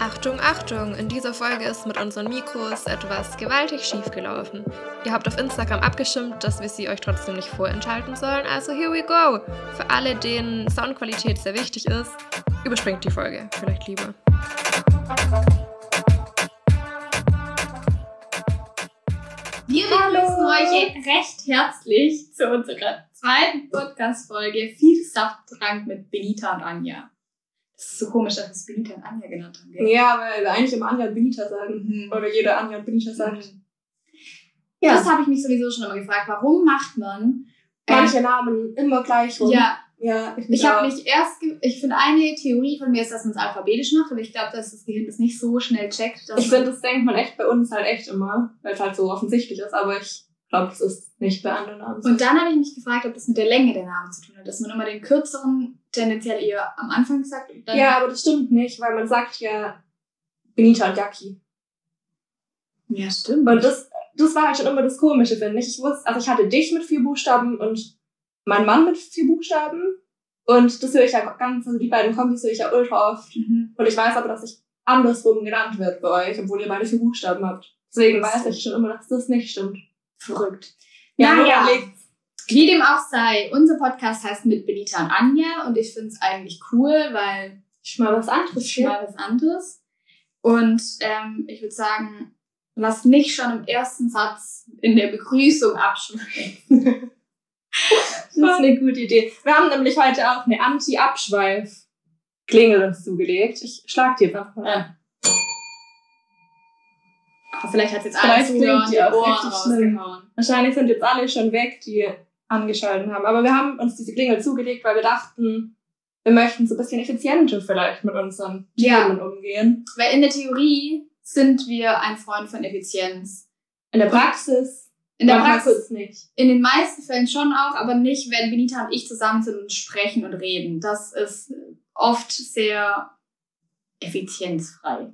Achtung, Achtung! In dieser Folge ist mit unseren Mikros etwas gewaltig schief gelaufen. Ihr habt auf Instagram abgestimmt, dass wir sie euch trotzdem nicht vorenthalten sollen, also here we go! Für alle, denen Soundqualität sehr wichtig ist, überspringt die Folge vielleicht lieber. Wir begrüßen euch recht herzlich zu unserer zweiten Podcast-Folge Viel Safttrank mit Benita und Anja. Das ist so komisch, dass wir es Benita und Anja genannt haben. Gell? Ja, weil wir eigentlich immer Anja und Benita sagen. Mhm. Oder jeder Anja und Benita sagt. Ja. Das habe ich mich sowieso schon immer gefragt. Warum macht man. äh, Manche Namen immer gleich rum. ja, ja ich, ich habe mich erst. Ich finde, eine Theorie von mir ist, dass man es alphabetisch macht, aber ich glaube, dass das Gehirn das nicht so schnell checkt. Ich finde, das denkt man echt bei uns halt echt immer, weil es halt so offensichtlich ist, aber ich glaube, das ist nicht bei anderen Namen. Und dann habe ich mich gefragt, ob das mit der Länge der Namen zu tun hat. Dass man immer den kürzeren tendenziell eher am Anfang sagt und dann. ja, aber das stimmt nicht, weil man sagt ja Benita und Jackie. ja stimmt. Und das, das war halt schon immer das Komische, finde ich. Ich wusste, also ich hatte dich mit vier Buchstaben und mein Mann mit vier Buchstaben. Und das höre ich ja ganz, also die beiden Kombis höre ich ja ultra oft. Mhm. Und ich weiß aber, dass ich andersrum genannt wird bei euch, obwohl ihr beide vier Buchstaben habt. Deswegen weiß ich schon immer, dass das nicht stimmt. Verrückt. Ja, Naja. Wie dem auch sei, unser Podcast heißt mit Benita und Anja und ich finde es eigentlich cool, weil Ich mal was anderes es ist mal was anderes. Und ähm, ich würde sagen, lass nicht schon im ersten Satz in der Begrüßung abschweifen. Das ist eine gute Idee. Wir haben nämlich heute auch eine Anti-Abschweif-Klingel uns zugelegt. Ich schlag jetzt einfach mal an. Aber vielleicht hat es jetzt alle Zuhörer die die Ohren rausgehauen. Wahrscheinlich sind jetzt alle schon weg, die angeschaltet haben. Aber wir haben uns diese Klingel zugelegt, weil wir dachten, wir möchten so ein bisschen effizienter vielleicht mit unseren Ja. Themen umgehen. Weil in der Theorie sind wir ein Freund von Effizienz. In der Praxis In der Praxis nicht. In den meisten Fällen schon auch, aber nicht, wenn Benita und ich zusammen sind und sprechen und reden. Das ist oft sehr effizienzfrei.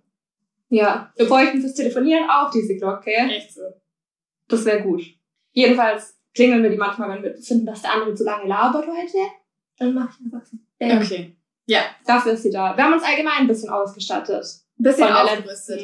Ja, wir bräuchten fürs Telefonieren auch diese Glocke. Echt so. Das wäre gut. Jedenfalls klingeln wir die manchmal, wenn wir finden, dass der andere zu lange labert heute. Dann mach ich einfach so. Bam. Okay. Ja. Dafür ist sie da. Wir haben uns allgemein ein bisschen ausgestattet. Ein bisschen Von der aufgerüstet.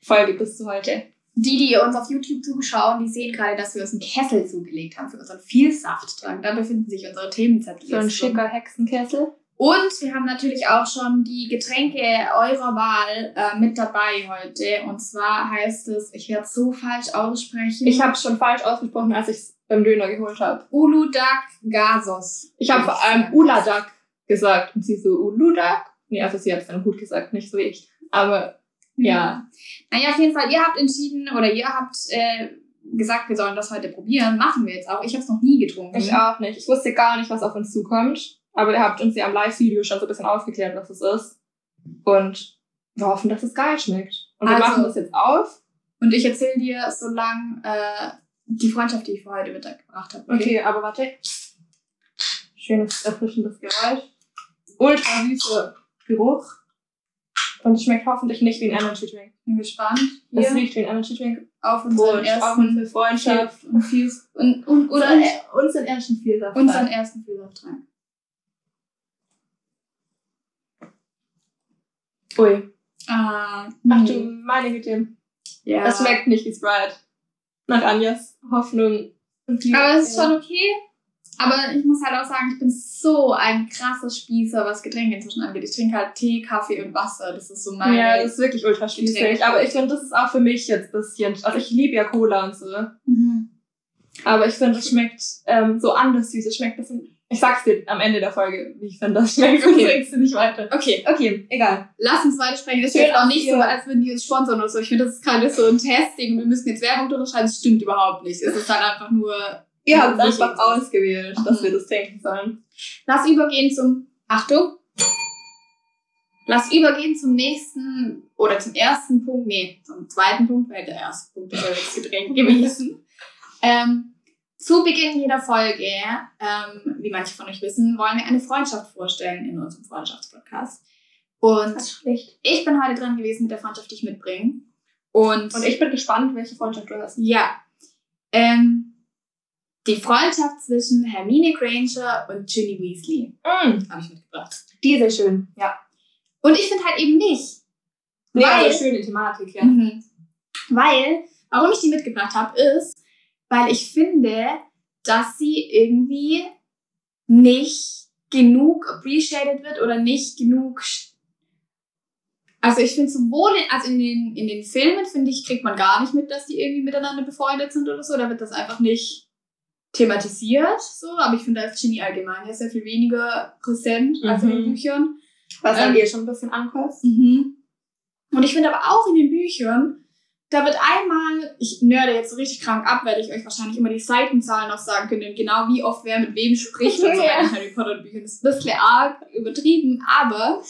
Folge bis zu heute. Die, die uns auf YouTube zuschauen, die sehen gerade, dass wir uns einen Kessel zugelegt haben für unseren Vielsafttrank. Da befinden sich unsere Themenzettel. So ein schicker Hexenkessel. Und wir haben natürlich auch schon die Getränke eurer Wahl äh, mit dabei heute. Und zwar heißt es, ich werde es so falsch aussprechen. Ich habe es schon falsch ausgesprochen, als ich es beim Döner geholt habe. Uludak Gasos. Ich habe vor allem Uladak gesagt. Und sie so, Uludak? Nee, also sie hat es dann gut gesagt, nicht so ich. Aber ja. Naja, auf jeden Fall, ihr habt entschieden oder ihr habt äh, gesagt, wir sollen das heute probieren. Machen wir jetzt auch. Ich habe es noch nie getrunken. ich auch nicht. Ich wusste gar nicht, was auf uns zukommt. Aber ihr habt uns ja am Live-Video schon so ein bisschen aufgeklärt, was es ist. Und wir hoffen, dass es geil schmeckt. Und wir Also- machen das jetzt auf. Und ich erzähle dir so lang äh, die Freundschaft, die ich für heute Mittag gebracht habe. Okay, aber warte. Schönes, erfrischendes Geräusch. Ultra süßer Geruch. Und es schmeckt hoffentlich nicht wie ein Energy Drink. Bin gespannt. Es Hier riecht wie ein Energy Drink. auf unseren Prost, auf ersten unsere Freundschaft. und viel und, und, Oder unseren ersten Vielsaft. unseren ersten Vielsafttrank. Ui. Ah, Ach du meine Güte. ja. Es schmeckt nicht wie Sprite. Nach Anjas Hoffnung. Aber es ist schon okay. Aber ich muss halt auch sagen, ich bin so ein krasser Spießer, was Getränke inzwischen angeht. Ich trinke halt Tee, Kaffee und Wasser. Das ist so mein. Ja, das ist wirklich ultra schließlich. Aber ich finde, das ist auch für mich jetzt ein bisschen. Also ich liebe ja Cola und so. Mhm. Aber ich finde, es schmeckt ähm, so anders süß. Es schmeckt ein bisschen. Ich sag's dir am Ende der Folge, wie ich finde, das schmeckt. Okay. Okay. Bringst du nicht weiter. Okay, Okay, egal. lass uns weitersprechen. Das jetzt auch nicht so, als würden die uns sponsern oder so. Ich finde, das ist gerade so ein Testing. Wir müssen jetzt Werbung drunter schreiben. Das stimmt überhaupt nicht. Es ist halt einfach nur. Ihr habt Ja, es einfach ausgewählt, dass Mhm. wir das trinken sollen. Lass übergehen zum. Achtung! Lass übergehen zum nächsten oder zum ersten Punkt. Nee, zum zweiten Punkt, weil der erste Punkt ist ja das Getränk gewesen. Ähm, zu Beginn jeder Folge, ähm, wie manche von euch wissen, wollen wir eine Freundschaft vorstellen in unserem Freundschaftspodcast. Und schlecht. ich bin heute dran gewesen mit der Freundschaft, die ich mitbringe. Und, Und ich bin gespannt, welche Freundschaft du hast. ja, ähm, Die Freundschaft zwischen Hermine Granger und Ginny Weasley Mm, habe ich mitgebracht. die ist sehr schön, ja. Und ich finde halt eben nicht. Nee, Weil- schöne Thematik, ja. Mhm. Weil, warum ich die mitgebracht habe, ist, weil ich finde, dass sie irgendwie nicht genug appreciated wird oder nicht genug. Also ich finde sowohl in, also in den, in den Filmen, finde ich, kriegt man gar nicht mit, dass die irgendwie miteinander befreundet sind oder so. Da wird das einfach nicht thematisiert. So, aber ich finde, da ist Ginny allgemein ja sehr viel weniger präsent als in den Mhm. Büchern. Was Ähm, an ihr schon ein bisschen ankostet. Mhm. Und ich finde aber auch in den Büchern, da wird einmal, ich nörde jetzt so richtig krank ab, weil ich euch wahrscheinlich immer die Seitenzahlen auch sagen könnte, genau wie oft wer mit wem spricht und so Ja. in Harry Potter Büchern. Das ist ein bisschen arg übertrieben, aber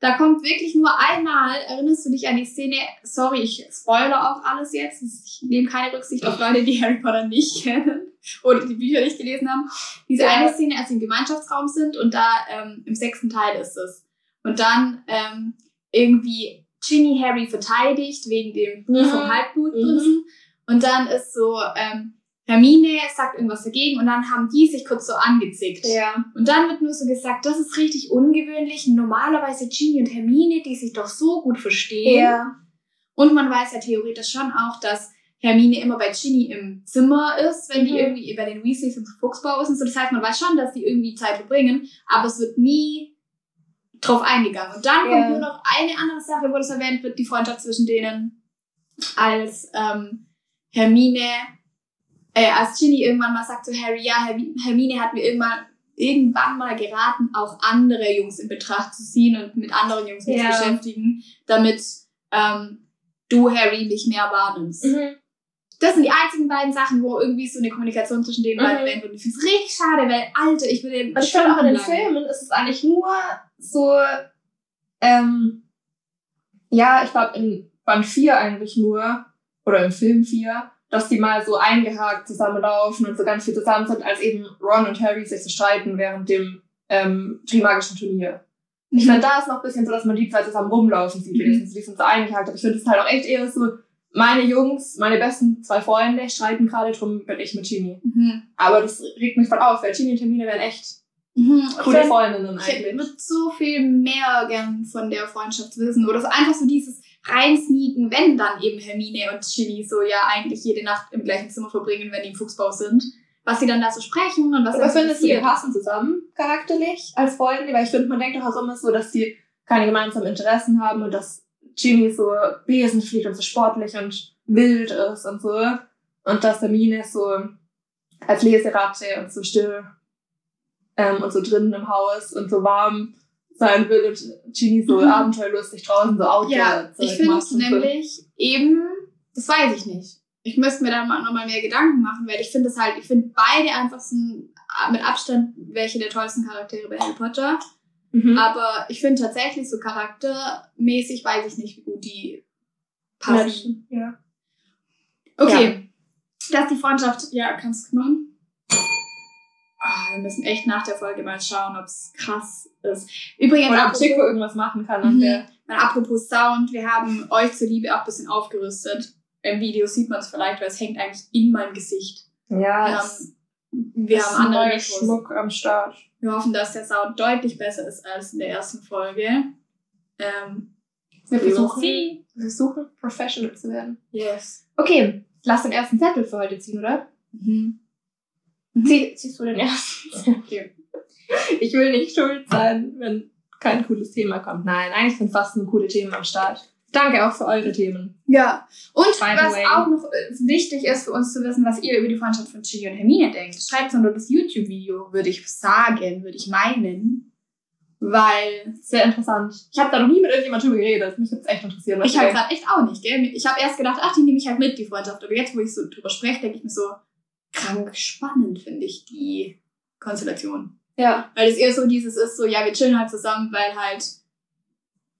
da kommt wirklich nur einmal, erinnerst du dich an die Szene, sorry, ich spoilere auch alles jetzt, ich nehme keine Rücksicht auf Leute, die Harry Potter nicht kennen oder die Bücher nicht gelesen haben. Diese Ja. eine Szene, als sie im Gemeinschaftsraum sind und da ähm, im sechsten Teil ist es. Und dann ähm, irgendwie Ginny Harry verteidigt wegen dem Buch Mhm. vom Halbblutprinzen. Und dann ist so, ähm, Hermine sagt irgendwas dagegen und dann haben die sich kurz so angezickt. Ja. Und dann wird nur so gesagt, das ist richtig ungewöhnlich. Normalerweise Ginny und Hermine, die sich doch so gut verstehen. Ja. Und man weiß ja theoretisch schon auch, dass Hermine immer bei Ginny im Zimmer ist, wenn die Mhm. irgendwie bei den Weasleys im Fuchsbau ist und so. Das heißt, man weiß schon, dass die irgendwie Zeit verbringen, aber es wird nie drauf eingegangen. Und dann Ja. kommt nur noch eine andere Sache, wo das erwähnt wird, die Freundschaft zwischen denen, als ähm, Hermine, äh, als Ginny irgendwann mal sagt zu Harry, ja, Hermi- Hermine hat mir irgendwann irgendwann mal geraten, auch andere Jungs in Betracht zu ziehen und mit anderen Jungs Ja. zu beschäftigen, damit ähm, du, Harry, mich mehr wahrnimmst. Mhm. Das sind die einzigen beiden Sachen, wo irgendwie so eine Kommunikation zwischen den beiden Mhm. erwähnt wird. Und Ich finde es richtig schade, weil, Alter, ich würde Und ich finde auch in den Filmen ist es eigentlich nur so, ähm, ja, ich glaube in Band 4 eigentlich nur, oder im Film 4, dass die mal so eingehakt zusammenlaufen und so ganz viel zusammen sind, als eben Ron und Harry sich so streiten während dem ähm, Trimagischen Turnier. Ich finde, da ist noch ein bisschen so, dass man die zwei zusammen rumlaufen sieht. Mhm. wenigstens. Die sind so eingehakt. Aber ich finde es halt auch echt eher so, meine Jungs, meine besten zwei Freunde streiten gerade, drum bin ich mit Ginny. Mhm. Aber das regt mich voll auf, weil Ginny und Termine wären echt Mhm. coole Ich Freundinnen Ich eigentlich. würde so viel mehr gern von der Freundschaft wissen. Oder so einfach so dieses reinsneaken, wenn dann eben Hermine und Ginny so ja eigentlich jede Nacht im gleichen Zimmer verbringen, wenn die im Fuchsbau sind. Was sie dann da so sprechen und was Aber findest du, die passen zusammen charakterlich als Freunde? Weil ich finde, man denkt doch auch immer so, dass die keine gemeinsamen Interessen haben und dass Ginny so Besen fliegt und so sportlich und wild ist und so. Und dass Hermine so als Leseratte und so still ähm, und so drinnen im Haus und so warm sein will und Ginny so Mhm. abenteuerlustig draußen so Outdoor Ja, Zeug ich finde so. nämlich eben, das weiß ich nicht. Ich müsste mir da mal nochmal mehr Gedanken machen, weil ich finde es halt, ich finde beide einfach so mit Abstand welche der tollsten Charaktere bei Harry Potter. Mhm. Aber ich finde tatsächlich so charaktermäßig weiß ich nicht, wie gut die passen. Ja. Okay. Das ist die Freundschaft. Ja, kannst du machen. Ah, wir müssen echt nach der Folge mal schauen, ob es krass ist. Übrigens, Oder ob Chico irgendwas machen kann an Mhm. Weil apropos Sound, wir haben euch zuliebe auch ein bisschen aufgerüstet. Im Video sieht man es vielleicht, weil es hängt eigentlich in meinem Gesicht. Ja, Wir haben, wir ist haben andere. Schmuck am Start. Wir hoffen, dass der Sound deutlich besser ist als in der ersten Folge. Ähm, Wir versuchen, wir versuchen, professional zu werden. Yes. Okay, lass den ersten Zettel für heute ziehen, oder? Mhm. Zieh, ziehst du den ersten? Okay. Ich will nicht schuld sein, wenn kein cooles Thema kommt. Nein, eigentlich sind fast nur coole Themen am Start. Danke auch für eure Themen. Ja, und was way. auch noch äh, wichtig ist für uns zu wissen, was ihr über die Freundschaft von Ginny und Hermine denkt. Schreibt es unter das YouTube-Video, würde ich sagen, würde ich meinen. Weil Sehr interessant. Ich habe da noch nie mit irgendjemandem drüber geredet. Mich würde echt interessieren. ich denkt. gerade echt auch nicht, gell? Ich habe erst gedacht, ach, die nehme ich halt mit, die Freundschaft. Aber jetzt, wo ich so drüber spreche, denke ich mir so, krank spannend, finde ich, die Konstellation. Ja. Weil es eher so dieses ist, so, ja, wir chillen halt zusammen, weil halt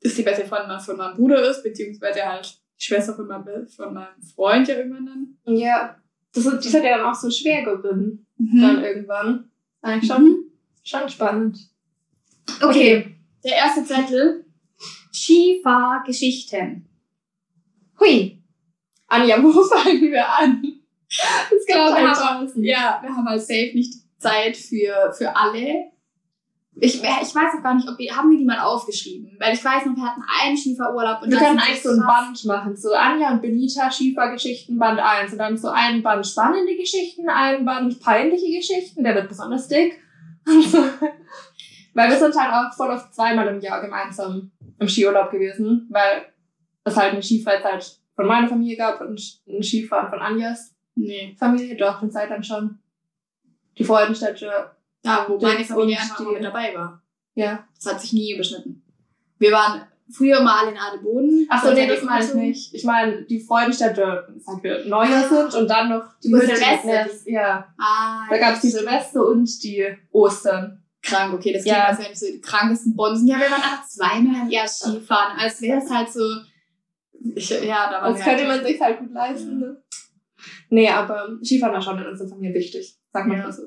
ist die beste Freundin von meinem Bruder ist, beziehungsweise halt die Schwester von meinem, von meinem Freund ja irgendwann dann. Ja. Das, ist- das hat ja dann auch so schwer geworden. Mhm. Dann irgendwann. Eigentlich schon, Mhm. schon spannend. Okay, der erste Zettel. Skifahrgeschichten. Hui. Anja, wo fangen wir an? Ich glaube, wir haben, ja, wir haben halt safe nicht Zeit für, für alle. Ich, ich weiß auch gar nicht, ob wir, haben wir die mal aufgeschrieben? Weil ich weiß noch, wir hatten einen Skifahrurlaub und Wir das können eigentlich so ein. Band machen. So Anja und Benita, Schiefergeschichten, Band 1. Und dann so ein Band spannende Geschichten, ein Band peinliche Geschichten. Der wird besonders dick. weil wir sind halt auch voll oft zweimal im Jahr gemeinsam im Skiurlaub gewesen. Weil es halt eine Skifreizeit von meiner Familie gab und ein Skifahren von Anjas Nee. Familie. Doch, eine Zeit lang schon. Die Freudenstädte, Ja, wo meine Familie einfach mit dabei war. ja. Das hat sich nie überschnitten. Wir waren früher mal alle in Adelboden. Ach so, Dann nee, das meine ich nicht. Ich meine, die Freudenstädte, sag wir, neuer sind und dann noch die Silvester. Nest. Ja. Ah, Da gab es die Silvester und die Ostern. krank, okay, das klingt, Ja. als wären so die krankesten Bonsen. Ja, wir waren einfach zweimal im Jahr Skifahren, als wäre es halt so. Ich, ja, da Das wir könnte halt, man sich halt gut leisten. Ne? Nee, aber Skifahren war schon in unserer Familie wichtig. Sag mal Ja. so.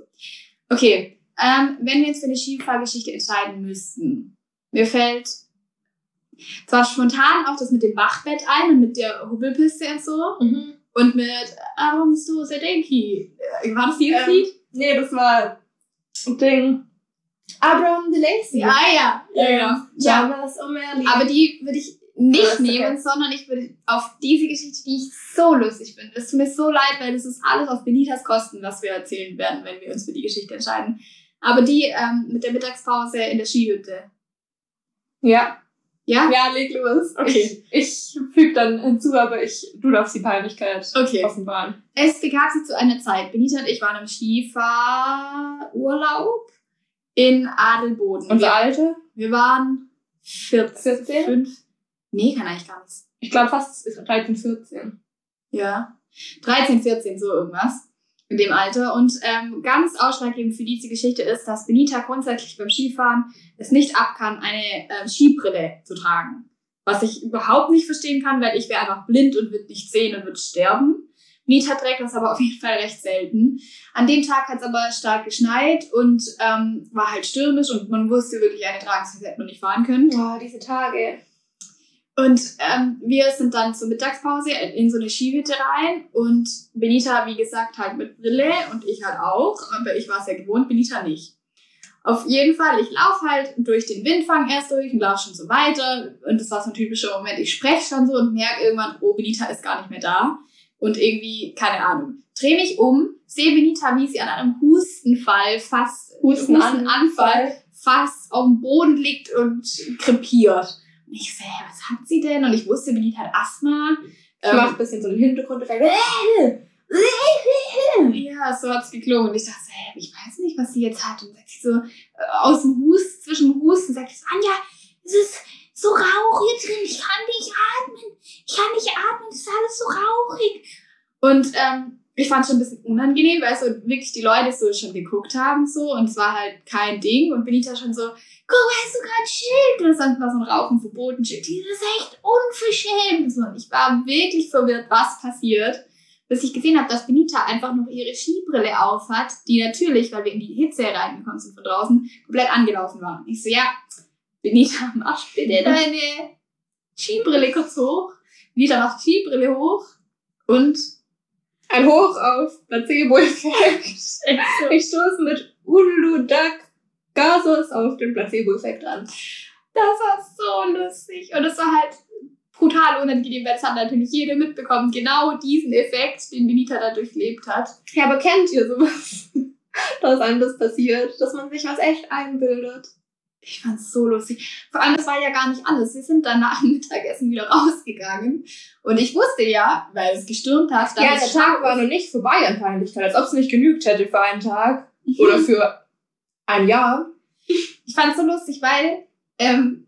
Okay, ähm, wenn wir jetzt für eine Skifahrgeschichte entscheiden müssten, mir fällt zwar spontan auch das mit dem Bachbett ein und mit der Hubbelpiste und so Mhm. und mit Warum so Sedenki. Äh, War das dieses Ähm, Lied? Nee, das war ein Ding. Abraham de Lacy. Ja, ja, ja, ja. ja. Damals O'Malley. Aber die würde ich nicht ist okay. nehmen, sondern ich würde auf diese Geschichte, die ich so lustig finde. Es tut mir so leid, weil das ist alles auf Benitas Kosten, was wir erzählen werden, wenn wir uns für die Geschichte entscheiden. Aber die ähm, mit der Mittagspause in der Skihütte. ja. Ja? Ja, leg los. Okay. Ich, ich füge dann hinzu, aber ich, du darfst die Peinlichkeit Okay. offenbaren. Es begab sich zu einer Zeit. Benita und ich waren im Skifahrurlaub in Adelboden. Unser wir, Alte? wir waren 14, 14? 5. Nee, kann eigentlich gar nichts. Ich glaube fast 13, 14. Ja. 13, 14, so irgendwas. In dem Alter. Und ähm, ganz ausschlaggebend für diese Geschichte ist, dass Benita grundsätzlich beim Skifahren es nicht ab kann, eine ähm, Skibrille zu tragen. Was ich überhaupt nicht verstehen kann, weil ich wäre einfach blind und würde nicht sehen und würde sterben. Benita trägt das aber auf jeden Fall recht selten. An dem Tag hat es aber stark geschneit und ähm, war halt stürmisch und man wusste wirklich, eine tragen, sonst hätte man nicht fahren können. Oh, diese Tage. Und ähm, wir sind dann zur Mittagspause in so eine Skihütte rein. Und Benita, wie gesagt, halt mit Brille und ich halt auch, aber ich war es ja gewohnt, Benita nicht. Auf jeden Fall, ich laufe halt durch den Windfang erst durch und laufe schon so weiter. Und das war so ein typischer Moment, ich spreche schon so und merke irgendwann, oh, Benita ist gar nicht mehr da. Und irgendwie, keine Ahnung, drehe mich um, sehe Benita, wie sie an einem Hustenfall fast, Hustenanfall fast auf dem Boden liegt und krepiert. Und ich so, hä, was hat sie denn? Und ich wusste, Benita hat Asthma. Ich mach ein bisschen so den Hintergrundeffekt. ja, so hat's geklungen. Und ich dachte, hä, ich weiß nicht, was sie jetzt hat. Und sagt sie so, äh, aus dem Hust, zwischen dem Husten, sagt sie so, Anja, es ist so rauch hier drin, ich kann nicht atmen. Ich kann nicht atmen, es ist alles so rauchig. Und ähm, ich fand schon ein bisschen unangenehm, weil so wirklich die Leute so schon geguckt haben so und es war halt kein Ding und Benita schon so, guck, hast du gerade ein Schild? Und es war so ein Rauchen verboten Schild. Das ist echt unverschämt. So, und ich war wirklich verwirrt, was passiert, bis ich gesehen habe, dass Benita einfach noch ihre Skibrille auf hat, die natürlich, weil wir in die Hitze reingekommen sind von draußen, komplett angelaufen war. Ich so, ja, Benita, mach bitte deine Skibrille kurz hoch. Benita macht Skibrille hoch und Ein Hoch auf Placebo-Effekt. Ich stoße mit Uludag Gasos auf den Placebo-Effekt an. Das war so lustig. Und es war halt brutal unangenehm, weil es hat natürlich jeder mitbekommen, genau diesen Effekt, den Benita da durchlebt hat. Ja, aber kennt ihr sowas? dass einem das passiert, dass man sich was echt einbildet. Ich fand's so lustig. Vor allem, das war ja gar nicht alles. Wir sind dann nach dem Mittagessen wieder rausgegangen. Und ich wusste ja, weil es gestürmt hat, dass Ja, der Tag war noch nicht vorbei an Peinlichkeit, als ob es nicht genügt hätte für einen Tag oder für ein Jahr. Ich fand's so lustig, weil ähm,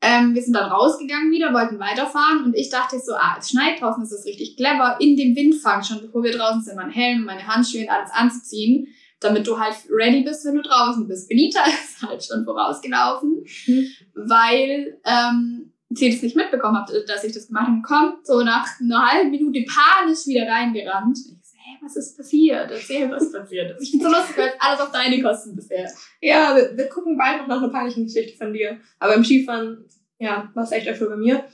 ähm, wir sind dann rausgegangen wieder, wollten weiterfahren und ich dachte so, ah, es schneit draußen, das ist richtig clever, in dem Windfang schon, bevor wir draußen sind, meinen Helm, meine Handschuhe und alles anzuziehen, damit du halt ready bist, wenn du draußen bist. Benita ist halt schon vorausgelaufen, Mhm. weil ähm, sie das nicht mitbekommen hat, dass ich das gemacht habe. Kommt so nach einer halben Minute panisch wieder reingerannt. Ich so, hey, was ist passiert? Erzähl, was passiert ist. Ich bin so lustig, weil es alles auf deine Kosten bisher. Ja, wir, wir gucken beide noch nach einer peinlichen Geschichte von dir. Aber im Skifahren Ja, was echt öfter bei mir.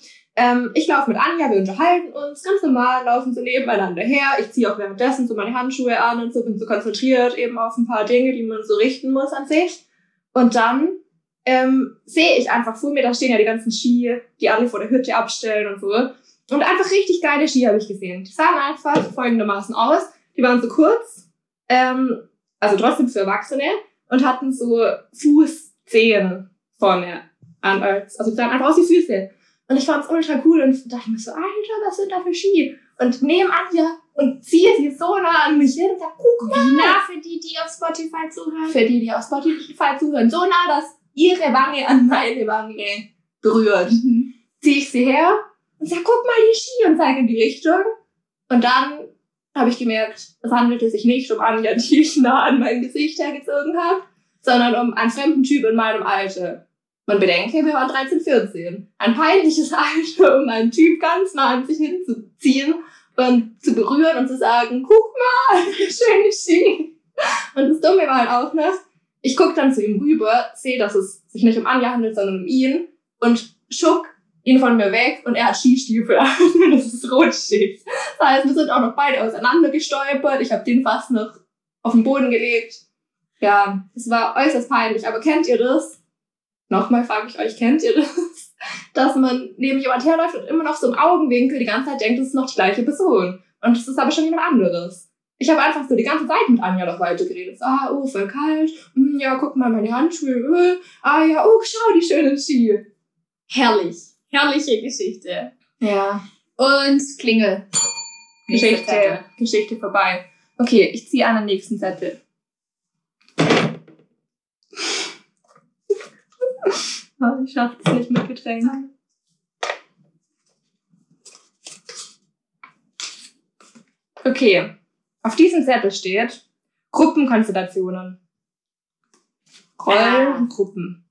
Ähm, ich laufe mit Anja, wir unterhalten uns ganz normal, laufen so nebeneinander her. Ich ziehe auch währenddessen so meine Handschuhe an und so, bin so konzentriert eben auf ein paar Dinge, die man so richten muss an sich. Und dann ähm, sehe ich einfach vor mir, da stehen ja die ganzen Ski, die alle vor der Hütte abstellen und so. Und einfach richtig geile Ski habe ich gesehen. Die sahen einfach folgendermaßen aus. Die waren so kurz, ähm, also trotzdem für Erwachsene und hatten so Fußzehen vorne an als, also sahen einfach aus wie Füße. Und ich fand es ultra cool und dachte mir so, Alter, was sind da für Ski? Und nehme Anja und ziehe sie so nah an mich hin und sag, guck mal. Na, für die, die auf Spotify zuhören. Für die, die auf Spotify zuhören, so nah, dass ihre Wange an meine Wange berührt. Mhm. Ziehe ich sie her und sag, guck mal die Ski und zeige in die Richtung. Und dann habe ich gemerkt, es handelte sich nicht um Anja, die ich nah an mein Gesicht hergezogen habe, sondern um einen fremden Typ in meinem Alter. Man bedenke, wir waren 13, 14. Ein peinliches Alter, um einen Typ ganz nah an sich hinzuziehen und zu berühren und zu sagen, guck mal, schöne Ski. Und das Dumme war halt auch noch, ich guck dann zu ihm rüber, sehe, dass es sich nicht um Anja handelt, sondern um ihn und schuck ihn von mir weg und er hat Skistiefel an. das ist rutschig. Das heißt, wir sind auch noch beide auseinander gestolpert. Ich habe den fast noch auf den Boden gelegt. Ja, es war äußerst peinlich. Aber kennt ihr das? Nochmal frage ich euch, kennt ihr das? Dass man neben jemand herläuft und immer noch so im Augenwinkel die ganze Zeit denkt, es ist noch die gleiche Person. Und es ist aber schon jemand anderes. Ich habe einfach so die ganze Zeit mit Anja noch weitergeredet. So, ah, oh, voll kalt. Hm, ja, guck mal meine Handschuhe. Äh. Ah ja, oh, schau, die schönen Ski. Herrlich. Herrliche Geschichte. Ja. Und Klingel. Geschichte. Geschichte vorbei. Okay, ich ziehe an den nächsten Zettel. Oh, ich schaff es nicht mit Getränk. Okay, auf diesem Zettel steht Gruppenkonstellationen. Rollen Ah. und Gruppen.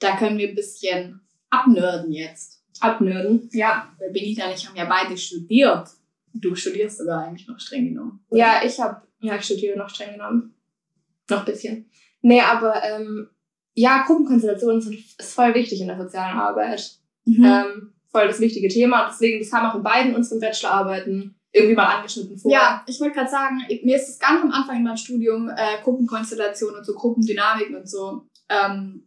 Da können wir ein bisschen abnörden jetzt. Abnörden. Ja. Weil Benita und ich haben ja beide studiert. Du studierst sogar eigentlich noch streng genommen. Ja, ich habe, ja, ich studiere noch streng genommen. Noch ein bisschen. Nee, aber ähm, ja, Gruppenkonstellationen sind ist voll wichtig in der sozialen Arbeit. Mhm. Ähm, voll das wichtige Thema. Und deswegen, das kam auch in beiden unseren Bachelorarbeiten irgendwie mal angeschnitten vor. Ja, ich wollte gerade sagen, mir ist es ganz am Anfang in meinem Studium, äh, Gruppenkonstellationen und so Gruppendynamiken und so, ähm,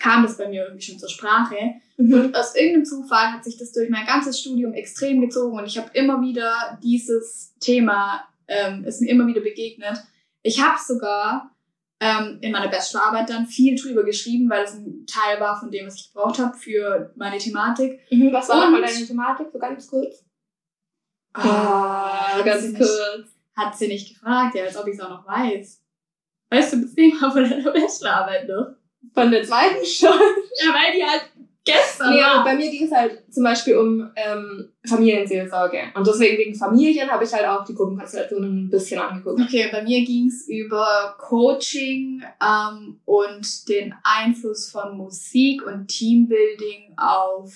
kam das bei mir irgendwie schon zur Sprache. Mhm. Und aus irgendeinem Zufall hat sich das durch mein ganzes Studium extrem gezogen und ich habe immer wieder dieses Thema, ähm, ist mir immer wieder begegnet. Ich habe sogar ähm, in meiner Bachelorarbeit dann viel drüber geschrieben, weil es ein Teil war von dem, was ich gebraucht habe für meine Thematik. Mhm, was war nochmal deine Thematik? So ganz kurz. Ah, ganz hat sie kurz. Nicht, hat sie nicht gefragt, ja, als ob ich es auch noch weiß. Weißt du das Thema von deiner Bachelorarbeit noch? Von der zweiten schon. Ja, weil die halt gestern Nee, aber war. bei mir ging es halt zum Beispiel um ähm, Familienseelsorge. Und deswegen wegen Familien habe ich halt auch die Gruppenkonstellationen ein bisschen angeguckt. Okay, bei mir ging es über Coaching ähm, und den Einfluss von Musik und Teambuilding auf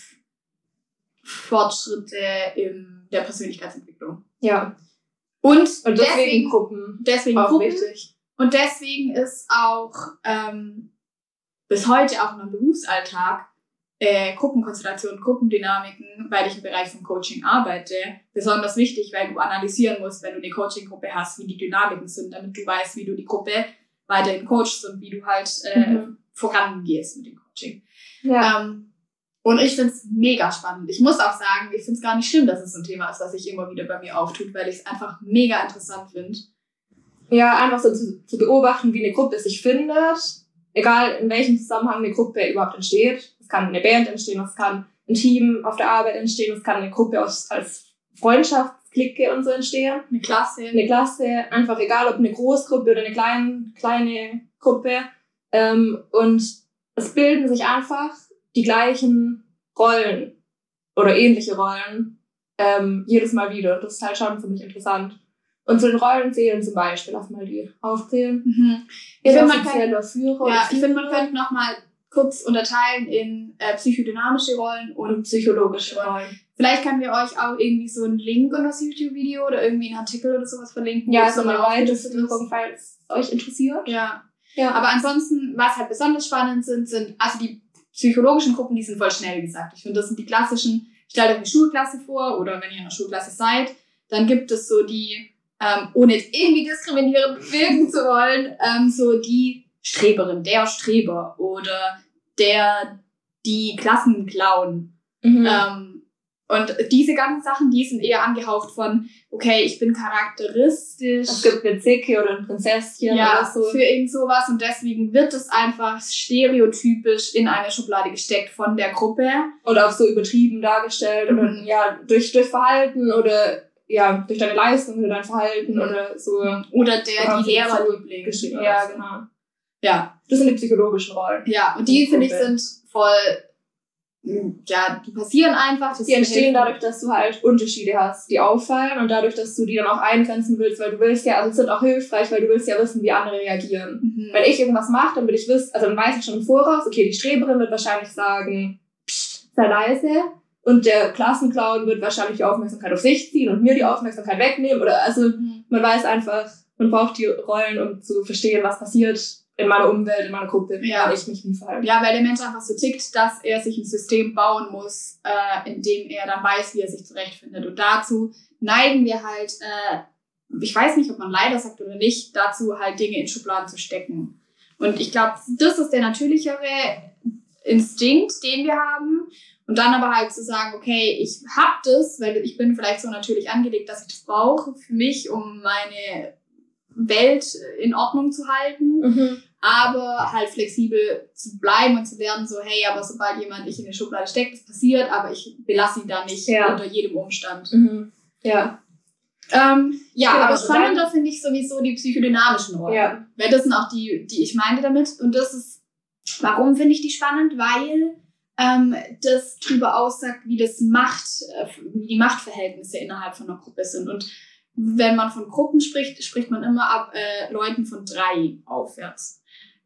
Fortschritte in der Persönlichkeitsentwicklung. Ja. Und, Und deswegen, deswegen, Gruppen. deswegen Auch Gruppen. wichtig. Und deswegen ist auch ähm, bis heute auch in meinem Berufsalltag äh, Gruppenkonstellation, Gruppendynamiken, weil ich im Bereich von Coaching arbeite, besonders wichtig, weil du analysieren musst, wenn du eine Coaching-Gruppe hast, wie die Dynamiken sind, damit du weißt, wie du die Gruppe weiterhin coachst und wie du halt äh, Mhm. vorangehst mit dem Coaching. Ja. Ähm, und ich finde es mega spannend. Ich muss auch sagen, ich finde es gar nicht schlimm, dass es ein Thema ist, was sich immer wieder bei mir auftut, weil ich es einfach mega interessant finde. ja, einfach so zu, zu beobachten, wie eine Gruppe sich findet. Egal in welchem Zusammenhang eine Gruppe überhaupt entsteht. Es kann eine Band entstehen, es kann ein Team auf der Arbeit entstehen, es kann eine Gruppe aus, als Freundschaftsklicke und so entstehen. Eine Klasse. eine Klasse, einfach egal ob eine Großgruppe oder eine kleine, kleine Gruppe. Ähm, und es bilden sich einfach die gleichen Rollen oder ähnliche Rollen ähm, jedes Mal wieder. Das ist halt schon für mich interessant. Und zu den Rollen zählen zum Beispiel, lass mal die aufzählen. Mhm. Ich finde, man kann, ja, ich finde, man könnte noch mal kurz unterteilen in äh, psychodynamische Rollen und psychologische Rollen. vielleicht können wir euch auch irgendwie so einen Link unter das YouTube-Video oder irgendwie einen Artikel oder sowas verlinken. Ja, nochmal nochmal eine Weiterführung, falls es euch interessiert. Ja, Ja, aber ansonsten, was halt besonders spannend sind, sind also die psychologischen Gruppen, die sind voll schnell gesagt. Ich finde, das sind die klassischen, stellt euch eine Schulklasse vor oder wenn ihr in einer Schulklasse seid, dann gibt es so die, ähm, ohne jetzt irgendwie diskriminierend wirken zu wollen, ähm, so die Streberin, der Streber oder der, die Klassenclown. Mhm. Ähm, und diese ganzen Sachen, die sind eher angehaucht von, okay, ich bin charakteristisch. es gibt eine Zicke oder ein Prinzesschen ja, oder so. für irgend sowas und deswegen wird es einfach stereotypisch in eine Schublade gesteckt von der Gruppe. Oder auch so übertrieben dargestellt oder Mhm. ja, durch, durch Verhalten oder ja, durch deine Leistung oder dein Verhalten Mhm. oder so Oder der, Oder die Lehrerliebling. oder Ja, so. genau. Ja, Das sind die psychologischen Rollen. ja, und die finde ich sind voll, ja, die passieren einfach. Die entstehen dadurch, dass du halt Unterschiede hast, die auffallen und dadurch, dass du die dann auch eingrenzen willst, weil du willst ja, also es sind auch hilfreich, weil du willst ja wissen, wie andere reagieren. Mhm. Wenn ich irgendwas mache, dann will ich wissen, also dann weiß ich schon im Voraus, okay, die Streberin wird wahrscheinlich sagen, Psst, sei leise. Und der Klassenclown wird wahrscheinlich die Aufmerksamkeit auf sich ziehen und mir die Aufmerksamkeit wegnehmen. Oder also Mhm. man weiß einfach, man braucht die Rollen, um zu verstehen, was passiert in meiner Umwelt, in meiner Gruppe, Ja. kann ich mich wie verhalten. Ja, weil der Mensch einfach so tickt, dass er sich ein System bauen muss, äh, in dem er dann weiß, wie er sich zurechtfindet. Und dazu neigen wir halt, äh, ich weiß nicht, ob man leider sagt oder nicht, dazu halt Dinge in Schubladen zu stecken. Und ich glaube, das ist der natürlichere Instinkt, den wir haben. Und dann aber halt zu sagen, okay, ich hab das, weil ich bin vielleicht so natürlich angelegt, dass ich das brauche für mich, um meine Welt in Ordnung zu halten Mhm. Aber halt flexibel zu bleiben und zu lernen, so, hey, aber sobald jemand dich in eine Schublade steckt, das passiert, aber ich belasse ihn da nicht Ja. unter jedem Umstand. Mhm. Ja. Ähm, ja, Genau, aber also spannender finde ich sowieso die psychodynamischen Rollen. Ja. Weil das sind auch die, die ich meinte damit. Und das ist, warum finde ich die spannend? Weil ähm, das darüber aussagt, wie das Macht, äh, wie die Machtverhältnisse innerhalb von einer Gruppe sind. Und wenn man von Gruppen spricht, spricht man immer ab äh, Leuten von drei aufwärts.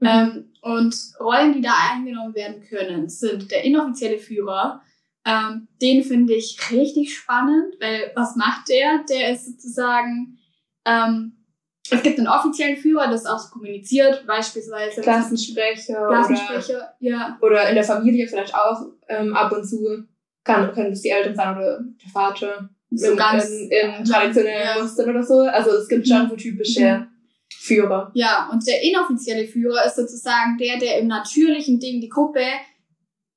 Mhm. Ähm, und Rollen, die da eingenommen werden können, sind der inoffizielle Führer. Ähm, den finde ich richtig spannend, weil was macht der? Der ist sozusagen, ähm, es gibt einen offiziellen Führer, das auch so kommuniziert, beispielsweise Klassensprecher, Klassensprecher, ja. Oder, oder in der Familie vielleicht auch ähm, ab und zu. Kann, können das die Eltern sein oder der Vater. So in, ganz- in, in traditionellen Ja. Mustern oder so. Also es gibt schon so typische Mhm. Führer. Ja, und der inoffizielle Führer ist sozusagen der, der im natürlichen Ding die Gruppe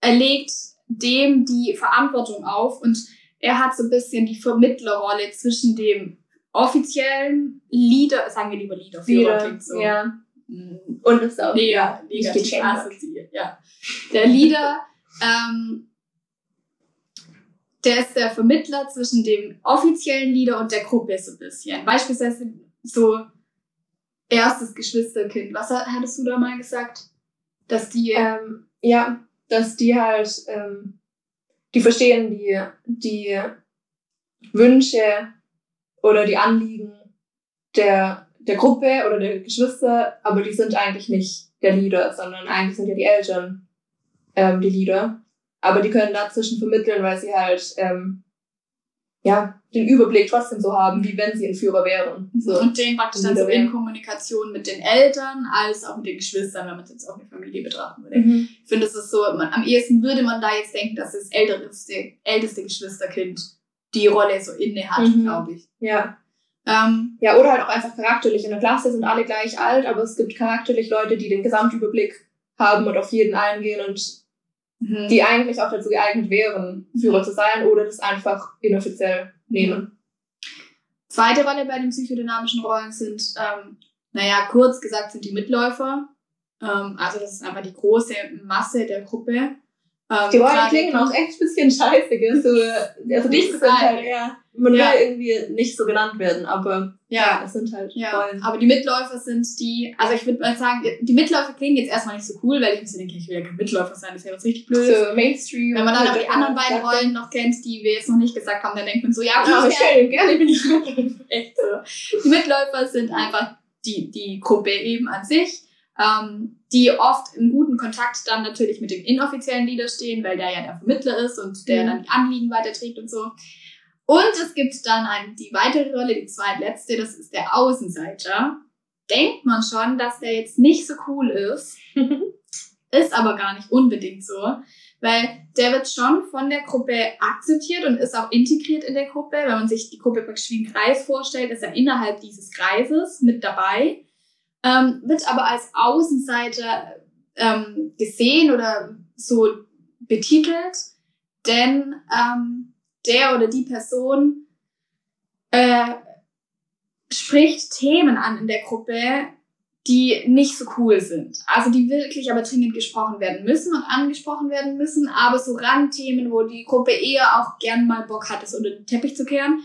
erlegt dem die Verantwortung auf und er hat so ein bisschen die Vermittlerrolle zwischen dem offiziellen Leader, sagen wir lieber Leader, Führer Wieder, klingt so. ja. Mm, Und ist auch ja, ja, nicht assoziiert, ja. Der Leader, ähm, der ist der Vermittler zwischen dem offiziellen Leader und der Gruppe so ein bisschen. Beispielsweise so erstes Geschwisterkind. Was ha- hattest du da mal gesagt? Dass die, Ähm, ja, dass die halt, ähm, die verstehen die, die Wünsche oder die Anliegen der, der Gruppe oder der Geschwister, aber die sind eigentlich nicht der Leader, sondern eigentlich sind ja die Eltern ähm, die Leader. Aber die können dazwischen vermitteln, weil sie halt ähm, ja, den Überblick trotzdem so haben, wie wenn sie ein Führer wären. So. und den praktisch dann so in. Kommunikation mit den Eltern als auch mit den Geschwistern, wenn man es jetzt auf eine Familie betrachten würde. Mhm. Ich finde, es ist so, man, am ehesten würde man da jetzt denken, dass das älteste, älteste Geschwisterkind die Rolle so inne hat, Mhm. glaube ich. Ja. Ähm, Ja, oder halt auch einfach charakterlich. In der Klasse sind alle gleich alt, aber es gibt charakterlich Leute, die den Gesamtüberblick haben und auf jeden eingehen und mhm. die eigentlich auch dazu geeignet wären, Führer zu sein oder das einfach inoffiziell nehmen. Zweite Rolle bei den psychodynamischen Rollen sind, ähm, naja, kurz gesagt sind die Mitläufer. Ähm, also das ist einfach die große Masse der Gruppe. Ähm, Die Rollen gerade- klingen auch echt ein bisschen scheiße, gell? So, also Nicht die sind halt, ja, man Ja. will irgendwie nicht so genannt werden, aber Ja, es sind halt Ja, Rollen. aber die Mitläufer sind die, also ich würde mal sagen, die Mitläufer klingen jetzt erstmal nicht so cool, weil ich mir so denke, ich will ja kein Mitläufer sein, das wäre jetzt richtig blöd. So Mainstream. Wenn man dann aber die anderen beiden. Rollen noch kennt, die wir jetzt noch nicht gesagt haben, dann denkt man so, ja, okay, ich wär- schön, gerne bin ich echt so. Die Mitläufer sind einfach die, die Gruppe eben an sich, ähm, die oft im guten Kontakt dann natürlich mit dem inoffiziellen Leader stehen, weil der ja der Vermittler ist und der Mhm. dann die Anliegen weiterträgt und so. Und es gibt dann ein, die weitere Rolle, die zweitletzte, das ist der Außenseiter. Denkt man schon, dass der jetzt nicht so cool ist. Ist aber gar nicht unbedingt so, weil der wird schon von der Gruppe akzeptiert und ist auch integriert in der Gruppe. Wenn man sich die Gruppe praktisch wie einen Kreis vorstellt, ist er innerhalb dieses Kreises mit dabei, ähm, wird aber als Außenseiter ähm, gesehen oder so betitelt, denn ähm, der oder die Person äh, spricht Themen an in der Gruppe, die nicht so cool sind. Also die wirklich aber dringend gesprochen werden müssen und angesprochen werden müssen, aber so Randthemen, wo die Gruppe eher auch gern mal Bock hat, es unter den Teppich zu kehren.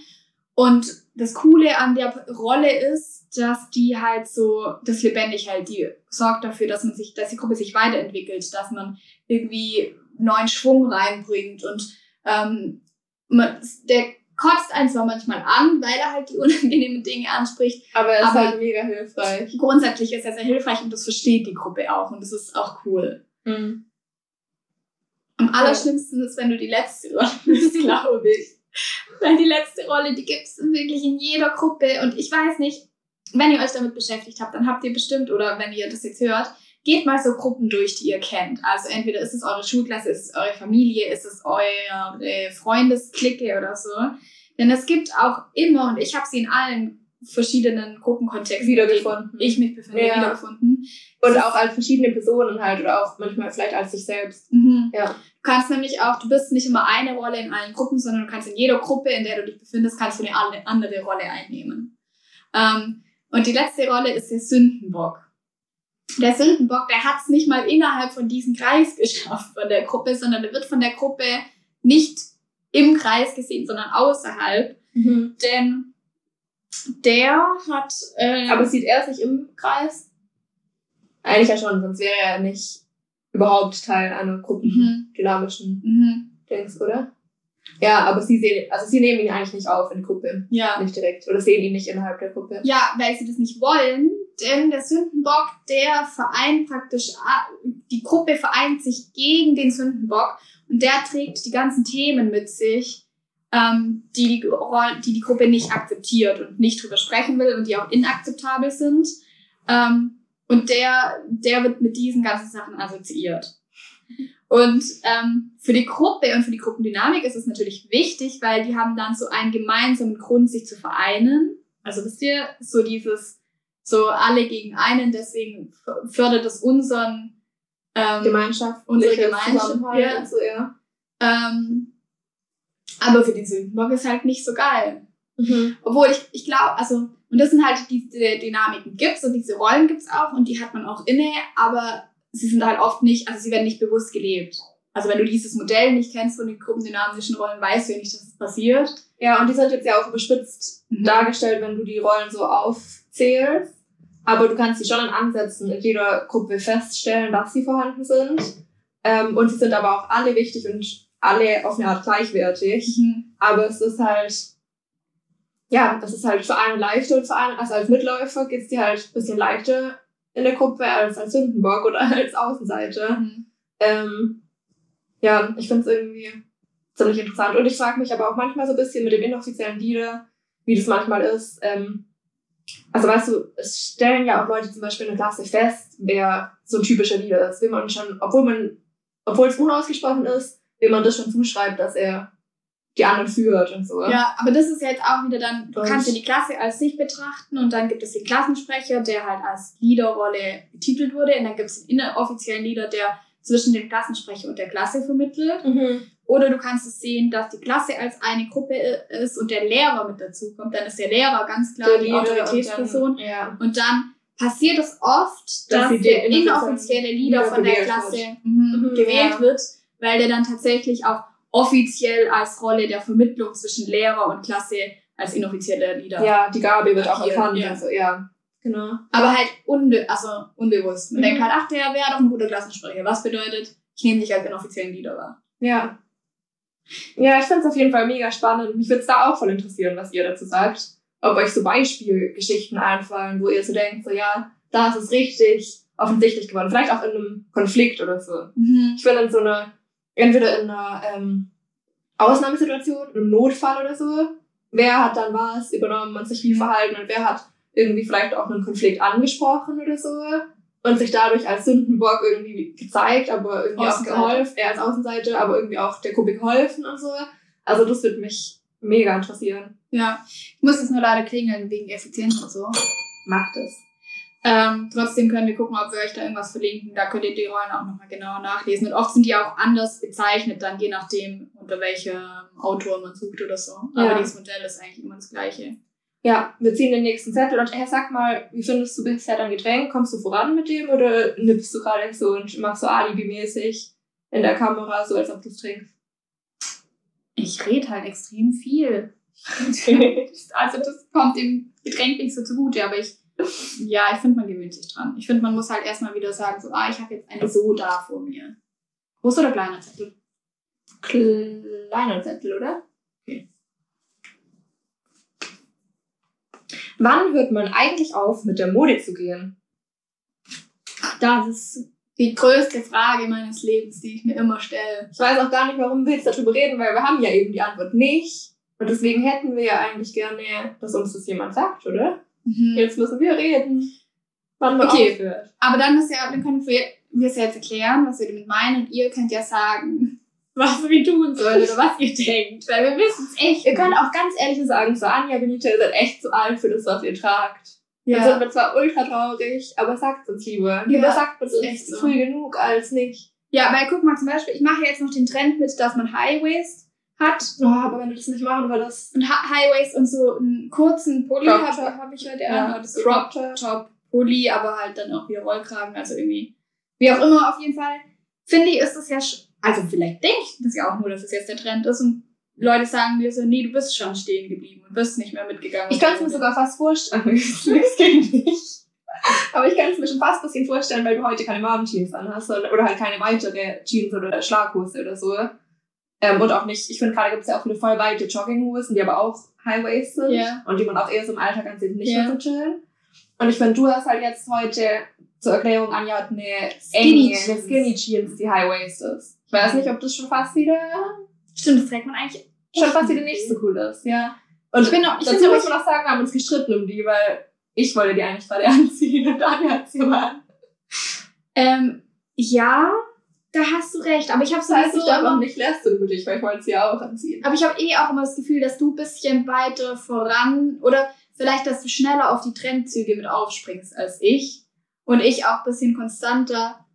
Und das Coole an der Rolle ist, dass die halt so das lebendig hält, die sorgt dafür, dass man sich, dass die Gruppe sich weiterentwickelt, dass man irgendwie neuen Schwung reinbringt und ähm, man, der kotzt einen zwar manchmal an, weil er halt die unangenehmen Dinge anspricht. Aber er ist aber halt mega hilfreich. Grundsätzlich ist er sehr hilfreich und das versteht die Gruppe auch und das ist auch cool. Mhm. Am allerschlimmsten ist, wenn du die letzte Rolle bist, glaube ich. Weil die letzte Rolle, die gibt es wirklich in jeder Gruppe und ich weiß nicht, wenn ihr euch damit beschäftigt habt, dann habt ihr bestimmt, oder wenn ihr das jetzt hört, geht mal so Gruppen durch, die ihr kennt. Also entweder ist es eure Schulklasse, ist es eure Familie, ist es eure Freundesklicke oder so. Denn es gibt auch immer, und ich habe sie in allen verschiedenen Gruppenkontexten wiedergefunden. Ich mich befinde, ja. wiedergefunden. Und auch als verschiedene Personen halt oder auch manchmal vielleicht als sich selbst. Mhm. Ja. Du kannst nämlich auch, du bist nicht immer eine Rolle in allen Gruppen, sondern du kannst in jeder Gruppe, in der du dich befindest, kannst du eine andere Rolle einnehmen. Ähm, und die letzte Rolle ist der Sündenbock. Der Sündenbock, der hat es nicht mal innerhalb von diesem Kreis geschafft von der Gruppe, sondern der wird von der Gruppe nicht im Kreis gesehen, sondern außerhalb. Mhm. Denn der hat. Äh, Aber sieht er sich im Kreis? Eigentlich ja schon, sonst wäre er nicht überhaupt Teil einer gruppendynamischen mhm. mhm. Dings, oder? Ja, aber sie sehen, also sie nehmen ihn eigentlich nicht auf in die Gruppe. Ja. Nicht direkt. Oder sehen ihn nicht innerhalb der Gruppe. Ja, weil sie das nicht wollen. Denn der Sündenbock, der vereint praktisch, die Gruppe vereint sich gegen den Sündenbock und der trägt die ganzen Themen mit sich, ähm, die, die, die die Gruppe nicht akzeptiert und nicht drüber sprechen will und die auch inakzeptabel sind. Ähm, und der, der wird mit diesen ganzen Sachen assoziiert. Und ähm, für die Gruppe und für die Gruppendynamik ist es natürlich wichtig, weil die haben dann so einen gemeinsamen Grund, sich zu vereinen. Also wisst ihr, so dieses, so alle gegen einen, deswegen fördert es unseren ähm, Gemeinschaft, unsere Gemeinschaft. Ja. So, ja. Ähm, aber für den Sündenbock ist halt nicht so geil. Mhm. Obwohl ich, ich glaube, also, und das sind halt diese Dynamiken gibt's und diese Rollen gibt's auch und die hat man auch inne, aber sie sind halt oft nicht, also sie werden nicht bewusst gelebt. Also wenn du dieses Modell nicht kennst von den gruppendynamischen Rollen, weißt du ja nicht, dass es passiert. Ja, und die sind jetzt ja auch überspitzt mhm. dargestellt, wenn du die Rollen so aufzählst. Aber du kannst sie schon in Ansätzen in jeder Gruppe feststellen, dass sie vorhanden sind. Ähm, und sie sind aber auch alle wichtig und alle auf eine Art gleichwertig. Mhm. Aber es ist halt, ja, es ist halt für einen leichter und für einen, also als Mitläufer geht's dir halt ein bisschen leichter in der Gruppe als als Sündenbock oder als Außenseite. Mhm. Ähm, ja, ich finde es irgendwie ziemlich interessant. Und ich frage mich aber auch manchmal so ein bisschen mit dem inoffiziellen Leader, wie das manchmal ist. Ähm, also weißt du, es stellen ja auch Leute zum Beispiel in der Klasse fest, wer so ein typischer Leader ist. Will man schon, obwohl man, obwohl es unausgesprochen ist, will man das schon zuschreibt, dass er die anderen führt und so. Ja, aber das ist jetzt auch wieder dann, du und kannst ja die Klasse als sich betrachten und dann gibt es den Klassensprecher, der halt als Leaderrolle betitelt wurde und dann gibt es den inoffiziellen Leader, der zwischen dem Klassensprecher und der Klasse vermittelt. Mhm. Oder du kannst es sehen, dass die Klasse als eine Gruppe ist und der Lehrer mit dazu kommt. Dann ist der Lehrer ganz klar die Autoritätsperson. Und dann, ja. und dann passiert es oft, dass, dass der inoffizielle Leader von der Klasse mhm, mhm, gewählt ja. wird, weil der dann tatsächlich auch offiziell als Rolle der Vermittlung zwischen Lehrer und Klasse als inoffizieller Leader. Ja, die Gabe wird auch erkannt. Ja. Also, ja. Genau. Aber halt unbe also unbewusst. Man mhm. denkt halt, ach, der wäre doch ein guter Klassensprecher. Was bedeutet, ich nehme dich als inoffiziellen Leader wahr. Ja. Ja, ich finde es auf jeden Fall mega spannend. Mich würde es da auch voll interessieren, was ihr dazu sagt. Ob euch so Beispielgeschichten einfallen, wo ihr so denkt, so ja, da ist es richtig offensichtlich geworden. Vielleicht auch in einem Konflikt oder so. Mhm. Ich finde in so einer, entweder in einer ähm, Ausnahmesituation, in einem Notfall oder so, wer hat dann was übernommen und sich wie verhalten und wer hat irgendwie vielleicht auch einen Konflikt angesprochen oder so. und sich dadurch als Sündenbock irgendwie gezeigt, aber irgendwie auch geholfen, er als Außenseite, aber irgendwie auch der Gruppe geholfen und so. Also das wird mich mega interessieren. Ja. Ich muss jetzt nur leider klingeln wegen Effizienz und so. Macht es. Ähm, trotzdem können wir gucken, ob wir euch da irgendwas verlinken. Da könnt ihr die Rollen auch nochmal genauer nachlesen. Und oft sind die auch anders bezeichnet, dann je nachdem, unter welchem Autor man sucht oder so. Ja. Aber dieses Modell ist eigentlich immer das gleiche. Ja, wir ziehen den nächsten Zettel und hey, sag mal, wie findest du bisher dein Getränk? Kommst du voran mit dem oder nippst du gerade so und machst so Alibi-mäßig in der Kamera, so als ob du es trinkst? Ich rede halt extrem viel. also das kommt dem Getränk nicht so zugute, aber ich, ja, ich finde, man gewöhnt sich dran. Ich finde, man muss halt erstmal wieder sagen, so, ah, ich habe jetzt eine Soda vor mir. Groß oder kleiner Zettel? Kleiner Zettel, oder? Okay. Wann hört man eigentlich auf, mit der Mode zu gehen? Das ist die größte Frage meines Lebens, die ich mir immer stelle. Ich weiß auch gar nicht, warum wir jetzt darüber reden, weil wir haben ja eben die Antwort nicht. Und deswegen hätten wir ja eigentlich gerne, dass uns das jemand sagt, oder? Jetzt müssen wir reden. Wann man Okay. aufhört. Aber dann, ist ja, dann können wir wir es jetzt erklären, was wir damit meinen. Und ihr könnt ja sagen, was wir tun sollen oder was ihr denkt. Weil wir wissen es echt. Ihr könnt auch ganz ehrlich sagen, so Anja, Benita, ihr seid echt zu alt für das, was ihr tragt. Dann sind ja. wir zwar ultra traurig, aber sagt uns lieber. Ja, Lieber sagt uns echt so. früh genug als nicht. ja, weil guck mal zum Beispiel, ich mache jetzt noch den Trend mit, dass man High Waist hat. Oh, aber wenn du das nicht machen würdest. Und Ha- High Waist und so einen kurzen Pulli habe hab ich heute Ja, an. Das Crop Top Pulli, aber halt dann auch wieder Rollkragen, also irgendwie. Wie auch immer, auf jeden Fall. Finde ich, ist das ja, also vielleicht denke ich das ja auch nur, dass es jetzt der Trend ist und Leute sagen mir so, nee, du bist schon stehen geblieben und bist nicht mehr mitgegangen. Ich kann es mir sogar fast vorstellen. Nichts gegen dich. Aber ich kann es mir schon fast ein bisschen vorstellen, weil du heute keine Mom-Jeans anhast sondern- oder halt keine weitere Jeans oder Schlaghose oder so. Ähm, und auch nicht, ich finde gerade gibt es ja auch viele voll weite Jogginghosen, die aber auch High-Waist sind Ja. und die man auch eher so im Alltag ansieht, nicht Ja. mehr so chillen. Und ich finde, du hast halt jetzt heute zur Erklärung, Anja hat eine Skinny enge, eine Jeans. Skinny Jeans, die High-Waist ist. Ich weiß nicht, ob das schon fast wieder, Stimmt, das trägt man eigentlich. schon fast wieder nicht. so cool ist, ja. Und Ich bin auch, ich Dazu muss man auch sagen, wir haben uns gestritten um die, weil ich wollte die eigentlich gerade anziehen und Anja hat sie mal ähm, ja, da hast du recht, aber ich habe Das heißt, ich darf auch nicht lästern über dich, weil ich wollte sie ja auch anziehen. aber ich habe eh auch immer das Gefühl, dass du ein bisschen weiter voran oder vielleicht, dass du schneller auf die Trendzüge mit aufspringst als ich und ich auch ein bisschen konstanter.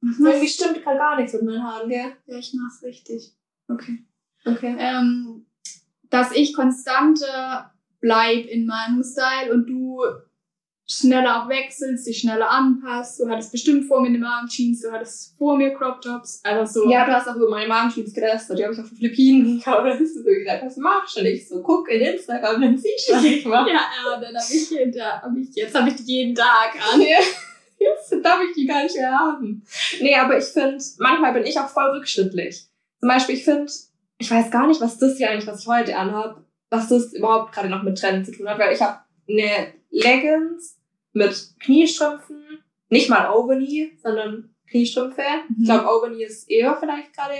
Irgendwie stimmt gerade gar nichts mit meinen Haaren, gell? Ja, ich mach's richtig. Okay. Okay. Ähm, dass ich konstanter bleib in meinem Style und du schneller auch wechselst, dich schneller anpasst. Du hattest bestimmt vor mir eine Mom Jeans, du hattest vor mir Crop Tops. Also so. Ja, du hast auch über meine Mom-Jeans gelästert, die habe ich auf den Philippinen gekauft. Da hast du so gesagt, was machst du? Und ich so, guck in Instagram, dann siehst du, was ich mache. Ja, ja, dann habe ich, da hab ich jetzt habe ich die jeden Tag an. Jetzt darf ich die gar nicht mehr haben. Nee, aber ich finde, manchmal bin ich auch voll rückschrittlich. Zum Beispiel, ich finde, ich weiß gar nicht, was das hier eigentlich, was ich heute anhab, was das überhaupt gerade noch mit Trend zu tun hat, weil ich habe eine Leggings mit Kniestrümpfen, nicht mal Overknee, sondern Kniestrümpfe. Mhm. Ich glaube, Overknee ist eher vielleicht gerade.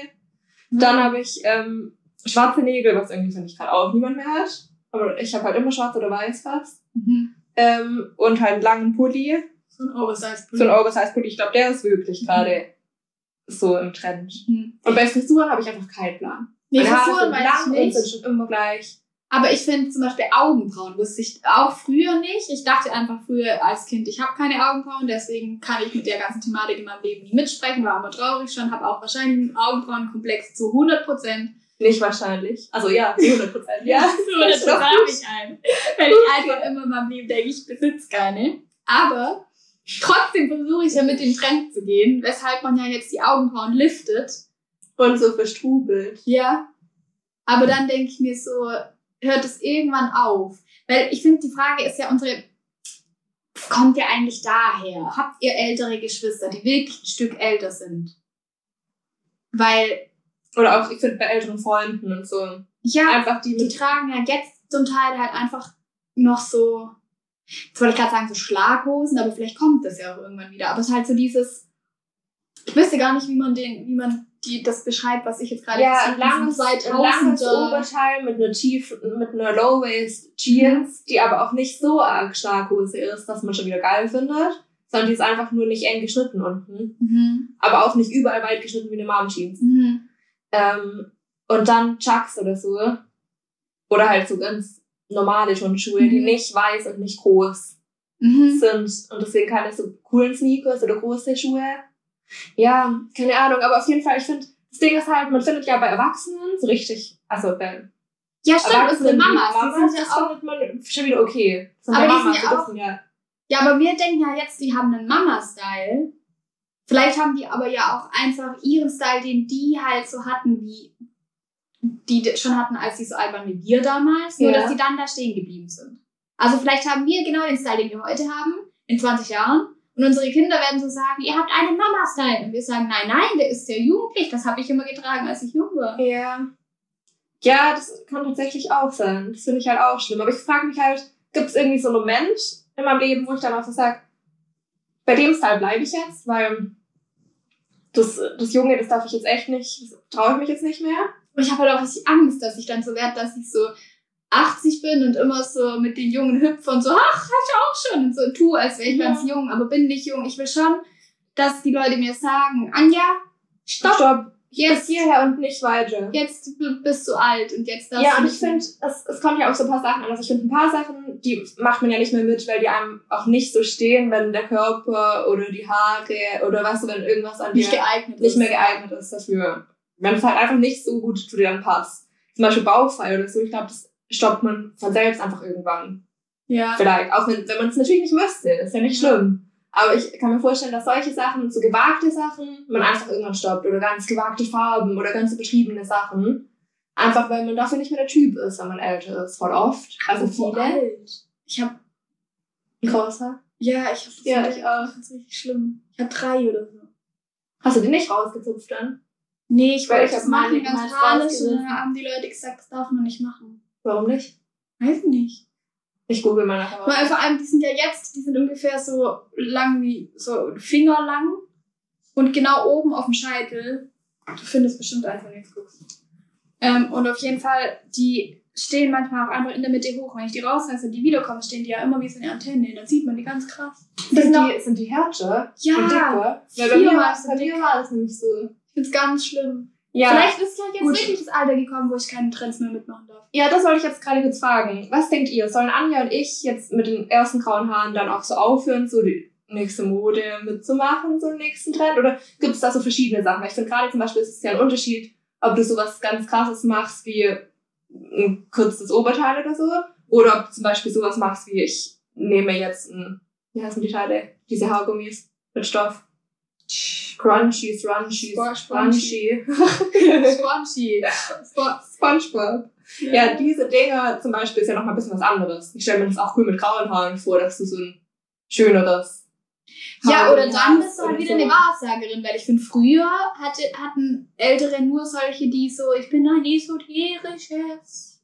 Dann habe ich ähm, schwarze Nägel, was irgendwie, finde ich, gerade auch niemand mehr hat. Aber ich habe halt immer schwarz oder weiß fast. Mhm. Ähm, und halt einen langen Pulli. So ein Oversized So ein Oversize-Pulli. Ich glaube, der ist wirklich gerade so im Trend. Mhm. Und bei Frisuren habe ich einfach keinen Plan. Nee, Meine Frisuren nicht. sind schon immer gleich. Aber ich finde zum Beispiel Augenbrauen wusste ich auch früher nicht. Ich dachte einfach früher als Kind, ich habe keine Augenbrauen, deswegen kann ich mit der ganzen Thematik in meinem Leben nie mitsprechen, war immer traurig schon, habe auch wahrscheinlich einen Augenbrauenkomplex zu 100 Prozent. Nicht wahrscheinlich. Also ja, 100 Prozent. Ja. zu 100 ist doch habe ich einen. Weil ich einfach immer in meinem Leben denke, ich besitze keine. Aber trotzdem versuche ich ja mit dem Trend zu gehen, weshalb man ja jetzt die Augenbrauen liftet. Und so verstrubelt. Ja. Aber dann denke ich mir so, hört es irgendwann auf? Weil ich finde, die Frage ist ja unsere, kommt ja eigentlich daher. Habt ihr ältere Geschwister, die wirklich ein Stück älter sind? Weil, Oder auch, ich finde, bei älteren Freunden und so. ja, Einfach die die tragen ja jetzt zum Teil halt einfach noch so, jetzt wollte ich gerade sagen, so Schlaghosen, aber vielleicht kommt das ja auch irgendwann wieder. Aber es ist halt so dieses, ich wüsste gar nicht, wie man den, wie man die, das beschreibt, was ich jetzt gerade Ja, ein langes, ein langes 2000er Oberteil mit einer tief, mit einer Low-Waist Jeans, die aber auch nicht so arg Schlaghose ist, dass man schon wieder geil findet, sondern die ist einfach nur nicht eng geschnitten unten. Mhm. Aber auch nicht überall weit geschnitten wie eine Mom Jeans. Mhm. Ähm, und dann Chucks oder so. Oder halt so ganz normale Turnschuhe, die Mhm. nicht weiß und nicht groß Mhm. sind. Und deswegen keine so coolen Sneakers oder große Schuhe. Ja, keine Ahnung. Aber auf jeden Fall, ich finde, das Ding ist halt, man findet ja bei Erwachsenen so richtig, also bei Ja, stimmt, unsere Mamas, die Mamas, sind ja auch. findet man schon wieder okay. Das sind Aber ja die sind ja auch- ja. Ja, aber wir denken ja jetzt, die haben einen Mama-Style. Vielleicht haben die aber ja auch einfach ihren Style, den die halt so hatten, wie die schon hatten, als sie so alt waren wie wir damals, nur Ja. dass die dann da stehen geblieben sind. Also vielleicht haben wir genau den Style, den wir heute haben, in 20 Jahren. Und unsere Kinder werden so sagen, ihr habt einen Mama-Style. Und wir sagen, nein, nein, der ist sehr jugendlich. Das habe ich immer getragen, als ich jung war. Ja. Ja, das kann tatsächlich auch sein. Das finde ich halt auch schlimm. Aber ich frage mich halt, gibt es irgendwie so einen Moment in meinem Leben, wo ich dann auch so sage, bei dem Style bleibe ich jetzt, weil das, das Junge, das darf ich jetzt echt nicht, das traue ich mich jetzt nicht mehr. Und ich habe halt auch richtig Angst, dass ich dann so werde, dass ich so 80 bin und immer so mit den Jungen hüpfe und so, ach, hab ich auch schon. Und so tue, als wäre ich Ja. ganz jung, aber bin nicht jung. Ich will schon, dass die Leute mir sagen, Anja, stopp, Stopp. Bis jetzt, hierher und nicht weiter. jetzt bist du alt und jetzt darfst Ja, du und nicht ich finde, es, es kommt ja auch so ein paar Sachen an. Also ich finde, ein paar Sachen, die macht man ja nicht mehr mit, weil die einem auch nicht so stehen, wenn der Körper oder die Haare oder was, wenn irgendwas an nicht dir geeignet nicht mehr geeignet ist dafür. Wenn es halt einfach nicht so gut zu dir dann passt. Zum Beispiel Bauchfall oder so, ich glaube, das stoppt man von selbst einfach irgendwann. Ja. Vielleicht. Auch wenn, wenn man es natürlich nicht müsste. Ist ja nicht schlimm. Aber ich kann mir vorstellen, dass solche Sachen, so gewagte Sachen, man einfach irgendwann stoppt. Oder ganz gewagte Farben oder ganz übertriebene Sachen. Einfach weil man dafür nicht mehr der Typ ist, wenn man älter ist. Voll oft. Also Apropos viele. alt. Ich habe Großer. ja, ich habe das Ja, ich auch. Das ist richtig schlimm. Ich habe drei oder so. Hast du den nicht rausgezupft dann? Nee, ich Weil wollte ich das hab machen, ganz panisch. Und dann haben die Leute gesagt, das darf man nicht machen. Warum nicht? Weiß nicht. Ich google mal nachher. Weil vor allem, die sind ja jetzt, die sind ungefähr so lang wie, so Finger lang. Und genau oben auf dem Scheitel. Du findest bestimmt eins, wenn du jetzt guckst. Ähm, und auf jeden Fall, die stehen manchmal auch einfach in der Mitte hoch. Wenn ich die rausreiße und die wiederkommen, stehen die ja immer wie so eine Antenne. Dann sieht man die ganz krass. Das Sind sind die, sind die härter Ja, und dicker? Weil bei mir, war- so bei mir dick. war das nämlich so. ich find's ganz schlimm. Ja, Vielleicht ist ja jetzt gut. wirklich das Alter gekommen, wo ich keine Trends mehr mitmachen darf. ja, das wollte ich jetzt gerade kurz fragen. Was denkt ihr? Sollen Anja und ich jetzt mit den ersten grauen Haaren dann auch so aufhören, so die nächste Mode mitzumachen, so den nächsten Trend? Oder gibt es da so verschiedene Sachen? Weil ich finde gerade zum Beispiel ist es ja ein Unterschied, ob du sowas ganz krasses machst wie ein kurzes Oberteil oder so, oder ob du zum Beispiel sowas machst wie ich nehme jetzt ein, wie heißen die Teile? Diese Haargummis mit Stoff. Crunchy, Scrunchy. Spongy. Spo- SpongeBob. Ja, diese Dinger zum Beispiel ist ja noch mal ein bisschen was anderes. Ich stelle mir das auch cool mit grauen Haaren vor, dass du so ein schöneres. Ja, Haar oder dann bist du halt wieder so. eine Wahrsagerin, weil ich finde, früher hatte, hatten Ältere nur solche, die so, ich bin ein esoterisches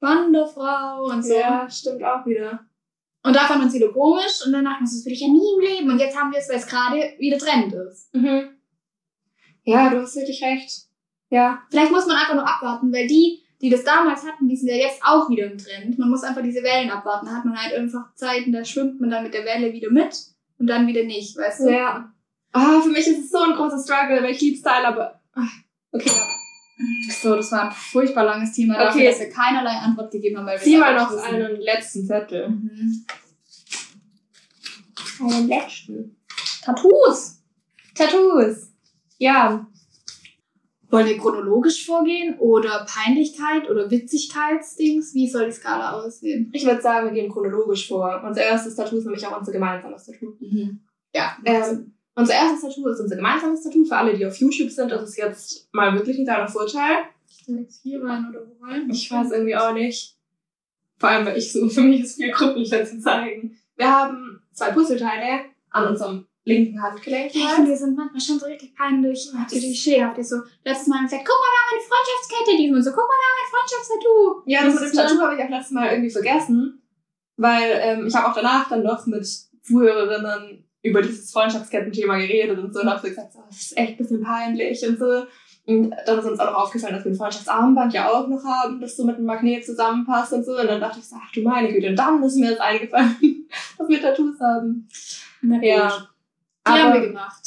Wanderfrau und so. Ja, stimmt auch wieder. Und da fand man sie so komisch und dann dachte man, so, das will ich ja nie im Leben. Und jetzt haben wir es, weil es gerade wieder Trend ist. Mhm. Ja, du hast wirklich recht. Ja. Vielleicht muss man einfach nur abwarten, weil die, die das damals hatten, die sind ja jetzt auch wieder im Trend. Man muss einfach diese Wellen abwarten. Da hat man halt einfach Zeiten, da schwimmt man dann mit der Welle wieder mit und dann wieder nicht, weißt du? Ja. Ah, für mich ist es so ein großer Struggle, weil ich liebe Style, aber. ah, Okay, So, das war ein furchtbar langes Thema Okay. dafür, dass wir keinerlei Antwort gegeben haben, weil wir zieh mal noch wissen. einen letzten Zettel. Mhm. Einen letzten. Tattoos! Tattoos. Ja. Wollen wir chronologisch vorgehen oder Peinlichkeit oder Witzigkeitsdings? Wie soll die Skala aussehen? Ich würde sagen, wir gehen chronologisch vor. Unser erstes Tattoo ist nämlich auch unser gemeinsames Tattoo. Ja. Ähm, unser erstes Tattoo ist unser gemeinsames Tattoo. Für alle, die auf YouTube sind, das ist jetzt mal wirklich ein kleiner Vorteil. ich soll jetzt hier rein oder wo rein? Ich weiß irgendwie auch nicht. Vor allem, weil ich so, für mich ist viel krüppeliger zu zeigen. Wir haben zwei Puzzleteile an unserem linken Handgelenk. Ja, ich finde, wir sind manchmal schon so richtig peinlich. So klischeehaft. Die so, letztes Mal gesagt, guck mal, wir haben eine Freundschaftskette. Die und so, guck mal, wir haben ein Freundschaftstattoo. Ja, das mit dem ist, ne? Tattoo habe ich auch letztes Mal irgendwie vergessen. Weil ähm, ich habe auch danach dann noch mit Zuhörerinnen über dieses Freundschaftskettenthema geredet und so und habe so gesagt, so, das ist echt ein bisschen peinlich und so. Und dann ist uns auch noch aufgefallen, dass wir ein Freundschaftsarmband ja auch noch haben, das so mit dem Magnet zusammenpasst und so. Und dann dachte ich so, ach du meine Güte, und dann ist mir das eingefallen, dass wir Tattoos haben. Na gut. Ja. Die haben wir Aber gemacht.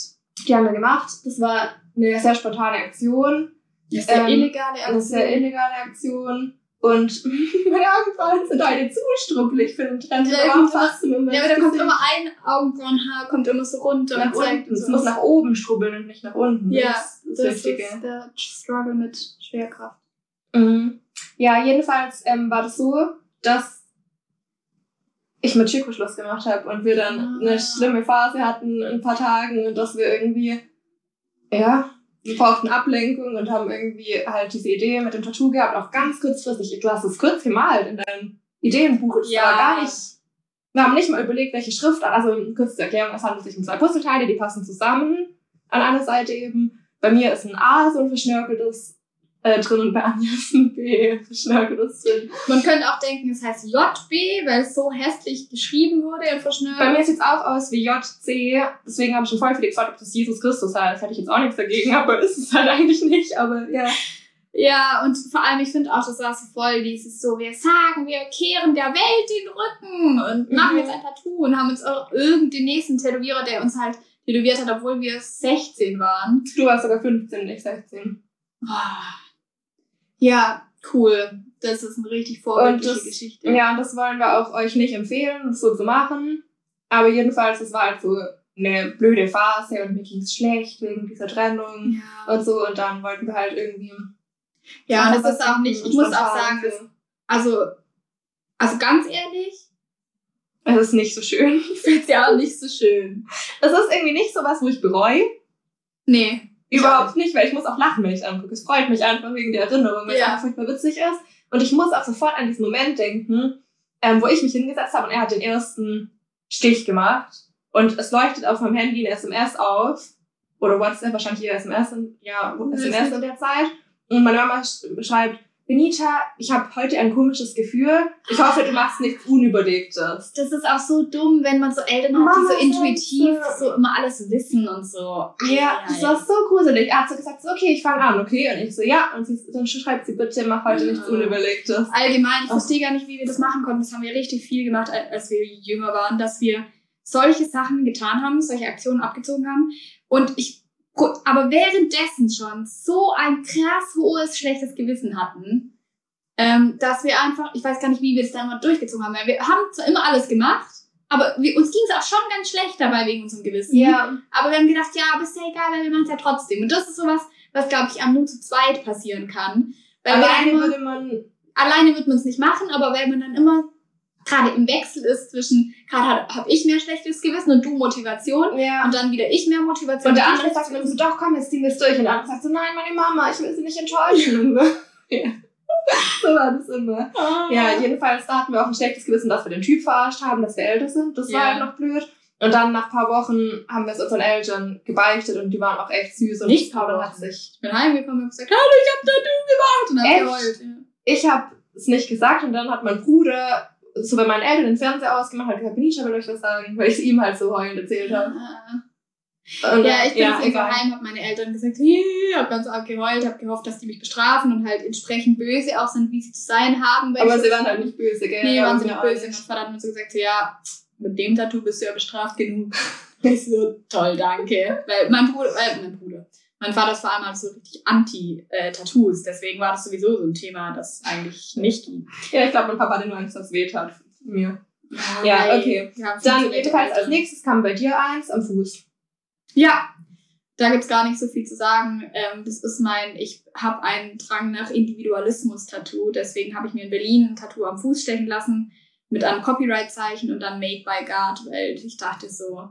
die haben wir gemacht. Das war eine sehr spontane Aktion. Eine Ähm, illegale Eine sehr illegale Aktion. Und meine Augenbrauen sind heute zu struppelig für den Trend. Ja, Warum fasst du mir Ja, aber da kommt immer ein Augenbrauenhaar, kommt immer so runter nach und zeigt unten. Es muss nach oben strubbeln und nicht nach unten. Ja, das ist das ist der Struggle mit Schwerkraft. Mhm. Ja, jedenfalls ähm, war das so, dass ich mit Chico Schluss gemacht habe und wir dann Ah. eine schlimme Phase hatten in ein paar Tagen und dass wir irgendwie, ja, wir brauchten Ablenkung und haben irgendwie halt diese Idee mit dem Tattoo gehabt, auch ganz kurzfristig. Du hast es kurz gemalt in deinem Ideenbuch. Das Ja. war gar nicht. Wir haben nicht mal überlegt, welche Schrift, also kurz zur Erklärung, es handelt sich um zwei Puzzleteile, die passen zusammen. An einer Seite eben. Bei mir ist ein A, so ein verschnörkeltes äh, drin und bei Anja ist ein B, verschnörkeltes drin. Man könnte auch denken, es heißt JB, weil es so hässlich geschrieben wurde und verschnürt. Bei mir sieht es auch aus wie JC, deswegen habe ich schon voll viele gefragt, ob das Jesus Christus heißt. Hätte ich jetzt auch nichts dagegen, aber ist es halt eigentlich nicht, aber ja. Ja, und vor allem, ich finde auch, das war so voll dieses so, wir sagen, wir kehren der Welt den Rücken und Mhm. machen jetzt ein Tattoo und haben uns auch irgendeinen nächsten Tätowierer, der uns halt tätowiert hat, obwohl wir 16 waren. Du warst sogar 15, nicht 16. Ah. Ja, cool. Das ist eine richtig vorbildliche das- Geschichte. Ja, und das wollen wir auch euch nicht empfehlen, das so zu machen. Aber jedenfalls, es war halt so eine blöde Phase und mir ging es schlecht wegen dieser Trennung Ja, und so. Und dann wollten wir halt irgendwie. ja und das ist auch nicht, ich muss auch sagen, so. also, also ganz ehrlich, Es ist nicht so schön. ich finde es ja auch nicht so schön. Es ist irgendwie nicht so was, wo ich bereue. Nee. Überhaupt nicht, weil ich muss auch lachen, wenn ich es angucke. Es freut mich einfach wegen der Erinnerung, weil es Ja. einfach furchtbar witzig ist. Und ich muss auch sofort an diesen Moment denken, ähm, wo ich mich hingesetzt habe und er hat den ersten Stich gemacht. Und es leuchtet auf meinem Handy eine SMS auf. Oder WhatsApp, wahrscheinlich hier SMS, in, ja, SMS in der Zeit. Und meine Mama sch- schreibt, Benita, ich habe heute ein komisches Gefühl. Ich hoffe, du machst nichts Unüberlegtes. Das ist auch so dumm, wenn man so Eltern hat, Mama die so intuitiv so. so immer alles wissen und so. Ja, das war so gruselig. Er hat so gesagt, so, okay, ich fange an, okay? Und ich so, ja. Und sie, dann schreibt sie, bitte mach heute nichts Ja. Unüberlegtes. Allgemein, ich verstehe gar nicht, wie wir das machen konnten. Das haben wir richtig viel gemacht, als wir jünger waren, dass wir solche Sachen getan haben, solche Aktionen abgezogen haben. Und ich, aber währenddessen schon so ein krass hohes, schlechtes Gewissen hatten, ähm, dass wir einfach, ich weiß gar nicht, wie wir das dann mal durchgezogen haben. weil Wir haben zwar immer alles gemacht, aber wir, uns ging es auch schon ganz schlecht dabei wegen unserem Gewissen. Ja. Aber wir haben gedacht, ja, aber ist ja egal, weil wir machen es ja trotzdem. Und das ist sowas, was, glaube ich, am nur zu zweit passieren kann. Weil Alleine würde man, alleine wird man es nicht machen, aber wenn man dann immer gerade im Wechsel ist zwischen, gerade habe hab ich mehr schlechtes Gewissen und du Motivation ja. und dann wieder ich mehr Motivation. Und der du andere sagt dann so, doch, komm, jetzt ziehen wir es durch. Und der andere sagt so, nein, meine Mama, ich will sie nicht enttäuschen. Und so. Ja. so war das immer. Ah. Ja, jedenfalls, da hatten wir auch ein schlechtes Gewissen, dass wir den Typ verarscht haben, dass wir älter sind. Das war Ja. halt noch blöd. Und dann nach ein paar Wochen haben wir es unseren Eltern gebeichtet und die waren auch echt süß. Und Nicht Paula hat sich. Ich bin heimgekommen und hab gesagt, hallo, ich hab Tattoo gemacht. Und hab Echt? geheult. Ja. Ich habe es nicht gesagt und dann hat mein Bruder so bei meinen Eltern den Fernseher ausgemacht hat gesagt, Benisha will euch was sagen, weil ich es ihm halt so heulend erzählt habe. Und Ja, ich bin ja, jetzt irgendwo egal. heim, hab meine Eltern gesagt, hey, hab ganz arg geheult, hab gehofft, dass die mich bestrafen und halt entsprechend böse auch sind, wie sie zu sein haben. weil Aber ich sie waren halt nicht böse, gell? Nee, waren sie ja nicht böse. Mein Vater hat mir so gesagt, so, ja, mit dem Tattoo bist du ja bestraft genug. Ich so, toll, danke. Weil mein Bruder, äh, mein Bruder, mein Vater ist vor allem halt so richtig anti-Tattoos. Deswegen war das sowieso so ein Thema, das eigentlich nicht ging. Ja, ich glaube, mein Papa hatte nur Angst, dass es weh tat. Mir. Ja, weil- okay. Ja, Dann jedenfalls als nächstes kam bei dir eins am Fuß. Ja, da gibt's gar nicht so viel zu sagen. Ähm, das ist mein, ich habe einen Drang nach Individualismus-Tattoo. Deswegen habe ich mir in Berlin ein Tattoo am Fuß stechen lassen mit einem Copyright-Zeichen und dann Made by God, weil ich dachte so,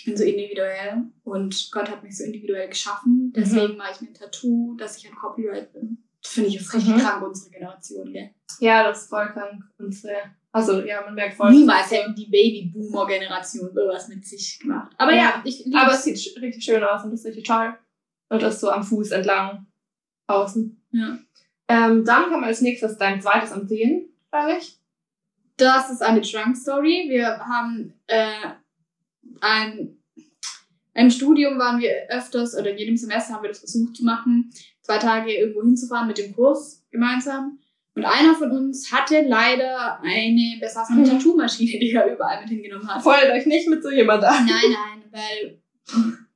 ich bin so individuell und Gott hat mich so individuell geschaffen. Deswegen mache ich mir ein Tattoo, dass ich ein Copyright bin. Das finde ich ist richtig Mhm. krank, unsere Generation, gell? Ja, das ist voll krank. Also ja, man merkt voll. Niemals hätten die Baby-Boomer-Generation sowas mit sich gemacht. Aber ja, Ja, ich liebe Aber es sieht richtig schön aus und das ist richtig toll. Und das so am Fuß entlang außen. Ja. Ähm, dann kam als nächstes dein zweites am Zehen, glaube ich. Das ist eine Drunk Story. Wir haben äh, ein im Studium waren wir öfters oder in jedem Semester haben wir das versucht zu machen, zwei Tage irgendwo hinzufahren mit dem Kurs gemeinsam. Und einer von uns hatte leider eine besaßene Mhm. Tattoo-Maschine, die er überall mit hingenommen hat. Freut euch nicht mit so jemand an. Nein, nein, weil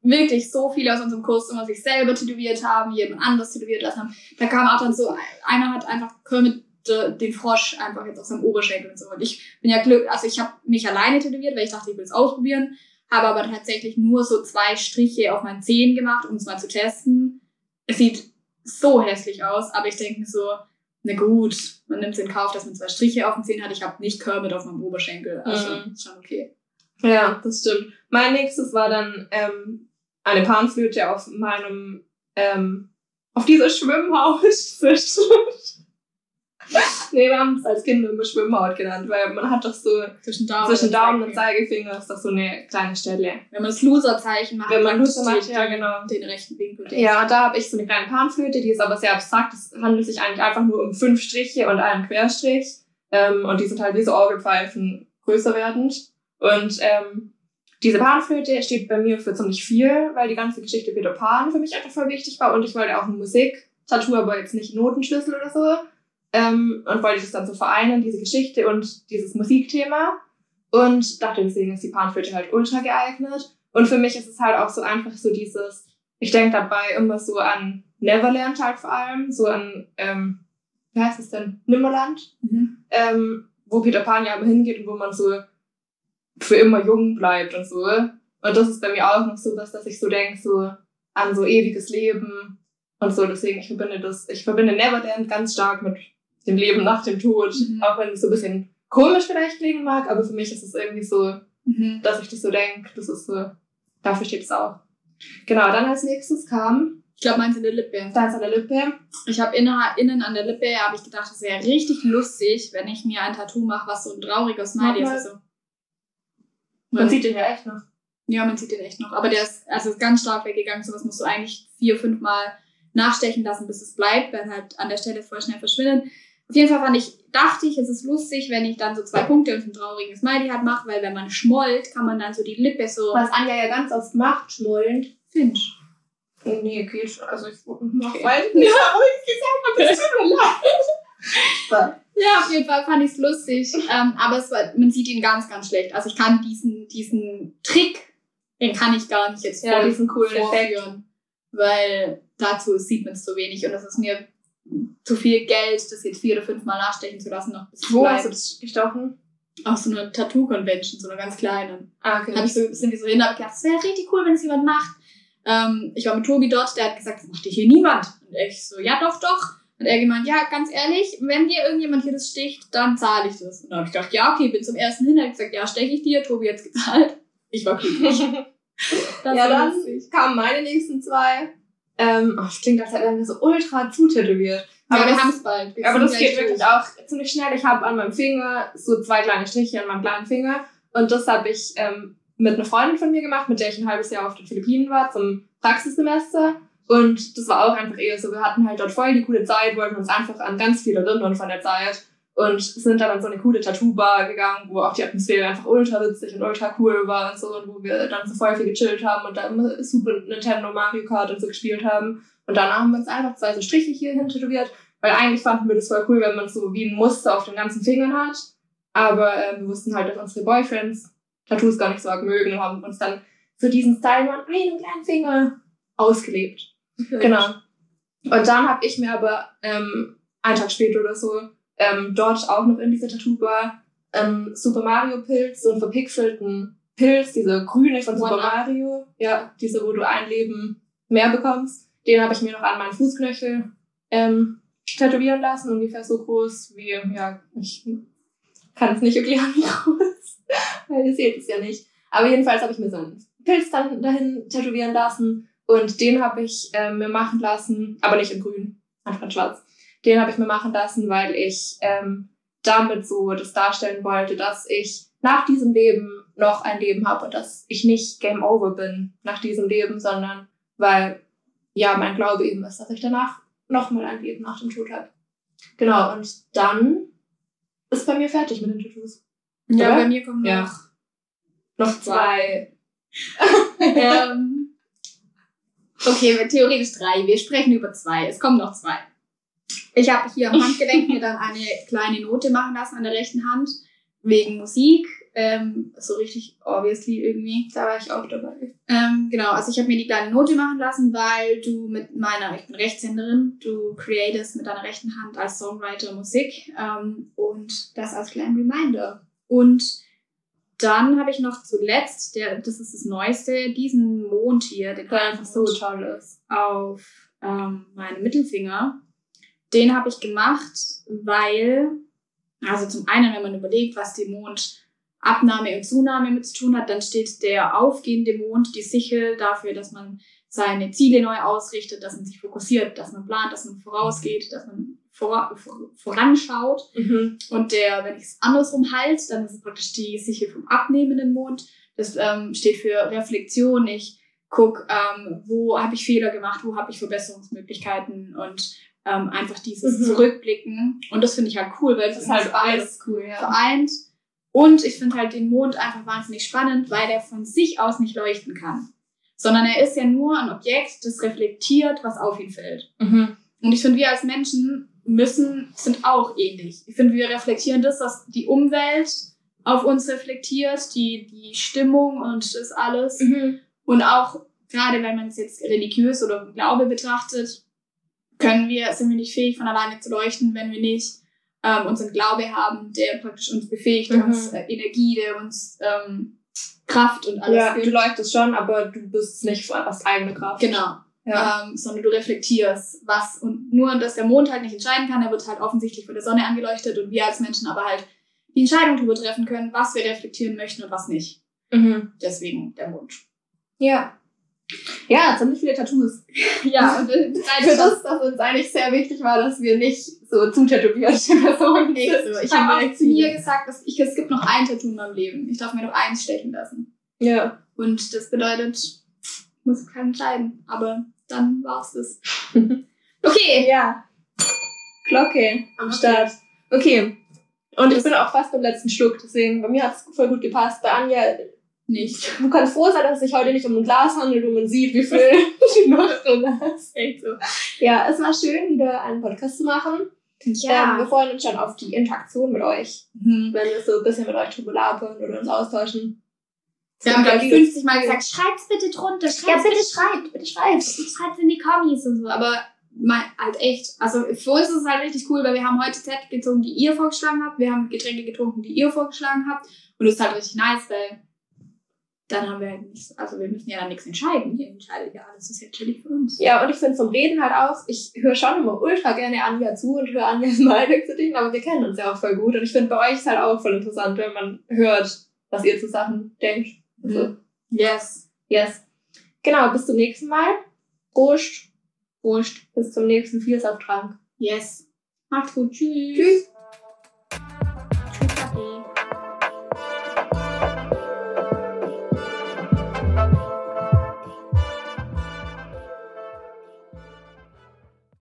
wirklich so viele aus unserem Kurs immer sich selber tätowiert haben, jemand anderes tätowiert lassen haben. Da kam auch dann so, einer hat einfach äh, den Frosch einfach jetzt auf seinem Oberschenkel und so. Und ich bin ja glück, also ich habe mich alleine tätowiert, weil ich dachte, ich will es ausprobieren, habe aber tatsächlich nur so zwei Striche auf meinen Zehen gemacht, um es mal zu testen. Es sieht so hässlich aus, aber ich denke mir so, na gut, man nimmt es in Kauf, dass man zwei Striche auf den Zehen hat. Ich habe nicht Kermit auf meinem Oberschenkel, also Mhm. ist schon okay. Ja, das stimmt. Mein nächstes war dann ähm, eine Panflöte auf meinem, ähm, auf dieser Schwimmhaut. nee, wir haben es als Kinder immer Schwimmhaut genannt, weil man hat doch so Zwischen Daumen, zwischen und Daumen und Zeigefinger. Ist doch so eine kleine Stelle. Wenn man das Loser-Zeichen macht, Wenn man dann Loser macht, ja, genau. den rechten Winkel. Ja, da habe ich so eine kleine Panflöte, die ist aber sehr abstrakt. Es handelt sich eigentlich einfach nur um fünf Striche und einen Querstrich. Ähm, und die sind halt wie so Orgelpfeifen größer werdend. Und ähm, diese Panflöte steht bei mir für ziemlich viel, weil die ganze Geschichte Peter Pan für mich einfach voll wichtig war. Und ich wollte auch ein Musik-Tattoo, aber jetzt nicht Notenschlüssel oder so. Ähm, und wollte das dann so vereinen, diese Geschichte und dieses Musikthema. Und dachte, deswegen ist die Panflöte halt ultra geeignet. Und für mich ist es halt auch so einfach so dieses, ich denke dabei immer so an Neverland halt vor allem, so an, ähm, wie heißt es denn, Nimmerland, Mhm. ähm, wo Peter Pan ja immer hingeht und wo man so für immer jung bleibt und so. Und das ist bei mir auch noch so was, dass ich so denke, so an so ewiges Leben und so. Deswegen, ich verbinde das, ich verbinde Neverland ganz stark mit dem Leben nach dem Tod. Mhm. Auch wenn es so ein bisschen komisch vielleicht klingen mag, aber für mich ist es irgendwie so, Mhm. dass ich das so denke. Das ist so, dafür steht es auch. Genau, dann als nächstes kam Ich glaube, meins in der Lippe. Tanz an der Lippe. Ich habe innen, innen an der Lippe, habe ich gedacht, es wäre richtig lustig, wenn ich mir ein Tattoo mache, was so ein trauriger Smiley ist. Also. Man sieht den ja echt noch. Ja, man sieht den echt noch. Aber der ist, also ist ganz stark weggegangen. Sowas musst du eigentlich vier, fünf Mal nachstechen lassen, bis es bleibt, weil halt an der Stelle voll schnell verschwindet. Auf jeden Fall fand ich, dachte ich, es ist lustig, wenn ich dann so zwei Punkte und ein trauriges Smiley hat mache, weil wenn man schmollt, kann man dann so die Lippe so. Was Anja ja ganz oft macht, schmollend. Finch. Nee, geht schon. Also ich Okay. weiß nicht, warum ich gesagt habe, das tut mir leid. Ja, auf jeden Fall fand ich es lustig. ähm, aber es war, man sieht ihn ganz, ganz schlecht. Also ich kann diesen, diesen Trick, den kann ich gar nicht jetzt Ja, diesen coolen Effekt. vorführen. Weil dazu sieht man es zu wenig. Und das ist mir zu viel Geld, das jetzt vier oder fünf Mal nachstechen zu lassen, noch bis Wo hast du bleibt. das gestochen? Auf so einer Tattoo-Convention, so einer ganz kleinen. Ah, Da hab ich so, sind wir so hin, hab ich gedacht, das wäre richtig cool, wenn es jemand macht. Ähm, ich war mit Tobi dort, der hat gesagt, das macht hier niemand. Und ich so, ja doch, doch. Und er gemeint, ja, ganz ehrlich, wenn dir irgendjemand hier das sticht, dann zahle ich das. Und dann hab ich gedacht, ja, okay, bin zum ersten hin, hat gesagt, ja, steche ich dir, Tobi hat's gezahlt. Ich war glücklich. Ja, dann kamen meine nächsten zwei. Ähm, oh, das klingt, als hätten wir so ultra zutätowiert. Aber Aber wir haben es bald. Wir Aber das geht durch. wirklich auch ziemlich schnell. Ich habe an meinem Finger so zwei kleine Striche an meinem kleinen Finger. Und das habe ich ähm, mit einer Freundin von mir gemacht, mit der ich ein halbes Jahr auf den Philippinen war zum Praxissemester. Und das war auch einfach eher so, wir hatten halt dort voll die coole Zeit, wollten uns einfach an ganz viele erinnern von der Zeit. Und sind dann an so eine coole Tattoo-Bar gegangen, wo auch die Atmosphäre einfach ultra witzig und ultra cool war und so. Und wo wir dann so voll viel gechillt haben und da immer Super Nintendo, Mario Kart und so gespielt haben. Und danach haben wir uns einfach zwei so Striche hier hin tätowiert. Weil eigentlich fanden wir das voll cool, wenn man so wie ein Muster auf den ganzen Fingern hat. Aber äh, wir wussten halt, dass unsere Boyfriends Tattoos gar nicht so arg mögen und haben uns dann so diesen Style nur an einem kleinen Finger ausgelebt. Genau. Und dann habe ich mir aber ähm, einen Tag später oder so ähm, dort auch noch in dieser Tattoo-Bar ähm, Super Mario Pilz, so einen verpixelten Pilz, diese grüne von Super. Mario, ja, diese, wo du ein Leben mehr bekommst. Den habe ich mir noch an meinen Fußknöchel ähm, tätowieren lassen, ungefähr so groß wie, ja, ich kann es nicht erklären, wie groß, weil ihr seht es ja nicht. Aber jedenfalls habe ich mir so einen Pilz dann dahin tätowieren lassen und den habe ich ähm, mir machen lassen, aber nicht in grün, einfach in schwarz. Den habe ich mir machen lassen, weil ich ähm, damit so das darstellen wollte, dass ich nach diesem Leben noch ein Leben habe und dass ich nicht Game Over bin nach diesem Leben, sondern weil ja mein Glaube eben ist, dass ich danach nochmal ein Leben nach dem Tod habe. Genau, und dann ist bei mir fertig mit den Tattoos. Ja, Oder? bei mir kommen Ja. noch. Noch zwei. ähm, okay, theoretisch drei. Wir sprechen über zwei. Es kommen noch zwei. Ich habe hier am Handgelenk mir dann eine kleine Note machen lassen an der rechten Hand, wegen Musik. Ähm, so richtig obviously irgendwie. Da war ich auch dabei. Ähm, genau, also ich habe mir die kleine Note machen lassen, weil du mit meiner, ich bin Rechtshänderin, du createst mit deiner rechten Hand als Songwriter Musik ähm, und das als kleinen Reminder. Und dann habe ich noch zuletzt, der, das ist das Neueste, diesen Mond hier, Der einfach so toll ist. auf ähm, meinen Mittelfinger. Den habe ich gemacht, weil, also zum einen, wenn man überlegt, was die Mondabnahme und Zunahme mit zu tun hat, dann steht der aufgehende Mond, die Sichel, dafür, dass man seine Ziele neu ausrichtet, dass man sich fokussiert, dass man plant, dass man vorausgeht, dass man vor, vor, voranschaut. Mhm. Und der, wenn ich es andersrum halte, dann ist es praktisch die Sichel vom abnehmenden Mond. Das ähm, steht für Reflexion. Ich guck, ähm, wo habe ich Fehler gemacht, wo habe ich Verbesserungsmöglichkeiten und ähm, einfach dieses Mhm. Zurückblicken. Und das finde ich halt cool, weil Das das ist halt alles alles cool, ja. vereint. Und ich finde halt den Mond einfach wahnsinnig spannend, weil der von sich aus nicht leuchten kann. Sondern er ist ja nur ein Objekt, das reflektiert, was auf ihn fällt. Mhm. Und ich finde, wir als Menschen müssen, sind auch ähnlich. Ich finde, wir reflektieren das, was die Umwelt auf uns reflektiert, die, die Stimmung und das alles. Mhm. Und auch, gerade wenn man es jetzt religiös oder Glaube betrachtet, können wir, sind wir nicht fähig, von alleine zu leuchten, wenn wir nicht ähm, unseren Glaube haben, der praktisch uns befähigt, der Mhm. uns äh, Energie, der uns ähm, Kraft und alles Ja, du gibt. leuchtest schon, aber du bist nicht aus eigener Kraft. Genau. Ja. ähm, sondern du reflektierst was und nur, dass der Mond halt nicht entscheiden kann, er wird halt offensichtlich von der Sonne angeleuchtet und wir als Menschen aber halt die Entscheidung darüber treffen können, was wir reflektieren möchten und was nicht. Mhm. Deswegen der Mond. Ja. Ja, ziemlich viele Tattoos. Ja, und äh, Für das, dass uns eigentlich sehr wichtig war, dass wir nicht so zutätowierte Personen sind. so. Ich habe auch zu mir gesagt, dass ich, es gibt noch ein Tattoo in meinem Leben. Ich darf mir noch eins stechen lassen. Ja. Und das bedeutet, ich muss keinen entscheiden. Aber dann war's das. Okay, ja. Glocke am. Start. Okay. Und ich bin auch fast beim letzten Schluck, deswegen bei mir hat es voll gut gepasst. Bei Anja, Nicht. du kannst froh sein, dass es sich heute nicht um ein Glas handelt und man sieht, wie viel du noch drin hast. Echt so. Ja, es war schön, wieder einen Podcast zu machen. Ähm, wir freuen uns schon auf die Interaktion mit euch, Mhm. wenn wir so ein bisschen mit euch drüber labern oder uns austauschen. Wir haben, glaube ich, 50 Mal gesagt, Schreibt's bitte drunter. Ja, Schreibt's bitte schreibt, bitte schreibt. Schreibt's in die Kommis und so. aber mein, halt echt, also für uns ist es halt richtig cool, weil wir haben heute Zettel gezogen, die ihr vorgeschlagen habt. Wir haben Getränke getrunken, die ihr vorgeschlagen habt. Und das ist halt richtig nice, weil dann haben wir halt nichts, also wir müssen ja dann nichts entscheiden. Ihr entscheidet ja alles, das ist ja chillig für uns. Ja, und ich finde zum Reden halt auch, ich höre schon immer ultra gerne Anja zu und höre Anjas Meinung zu Dingen, aber wir kennen uns ja auch voll gut. Und ich finde bei euch ist halt auch voll interessant, wenn man hört, was ihr zu Sachen denkt. Also, Mhm. Yes. yes. Genau, bis zum nächsten Mal. Prost. Prost. Bis zum nächsten Vielsauftrag. Yes. Macht's gut. Tschüss. Tschüss.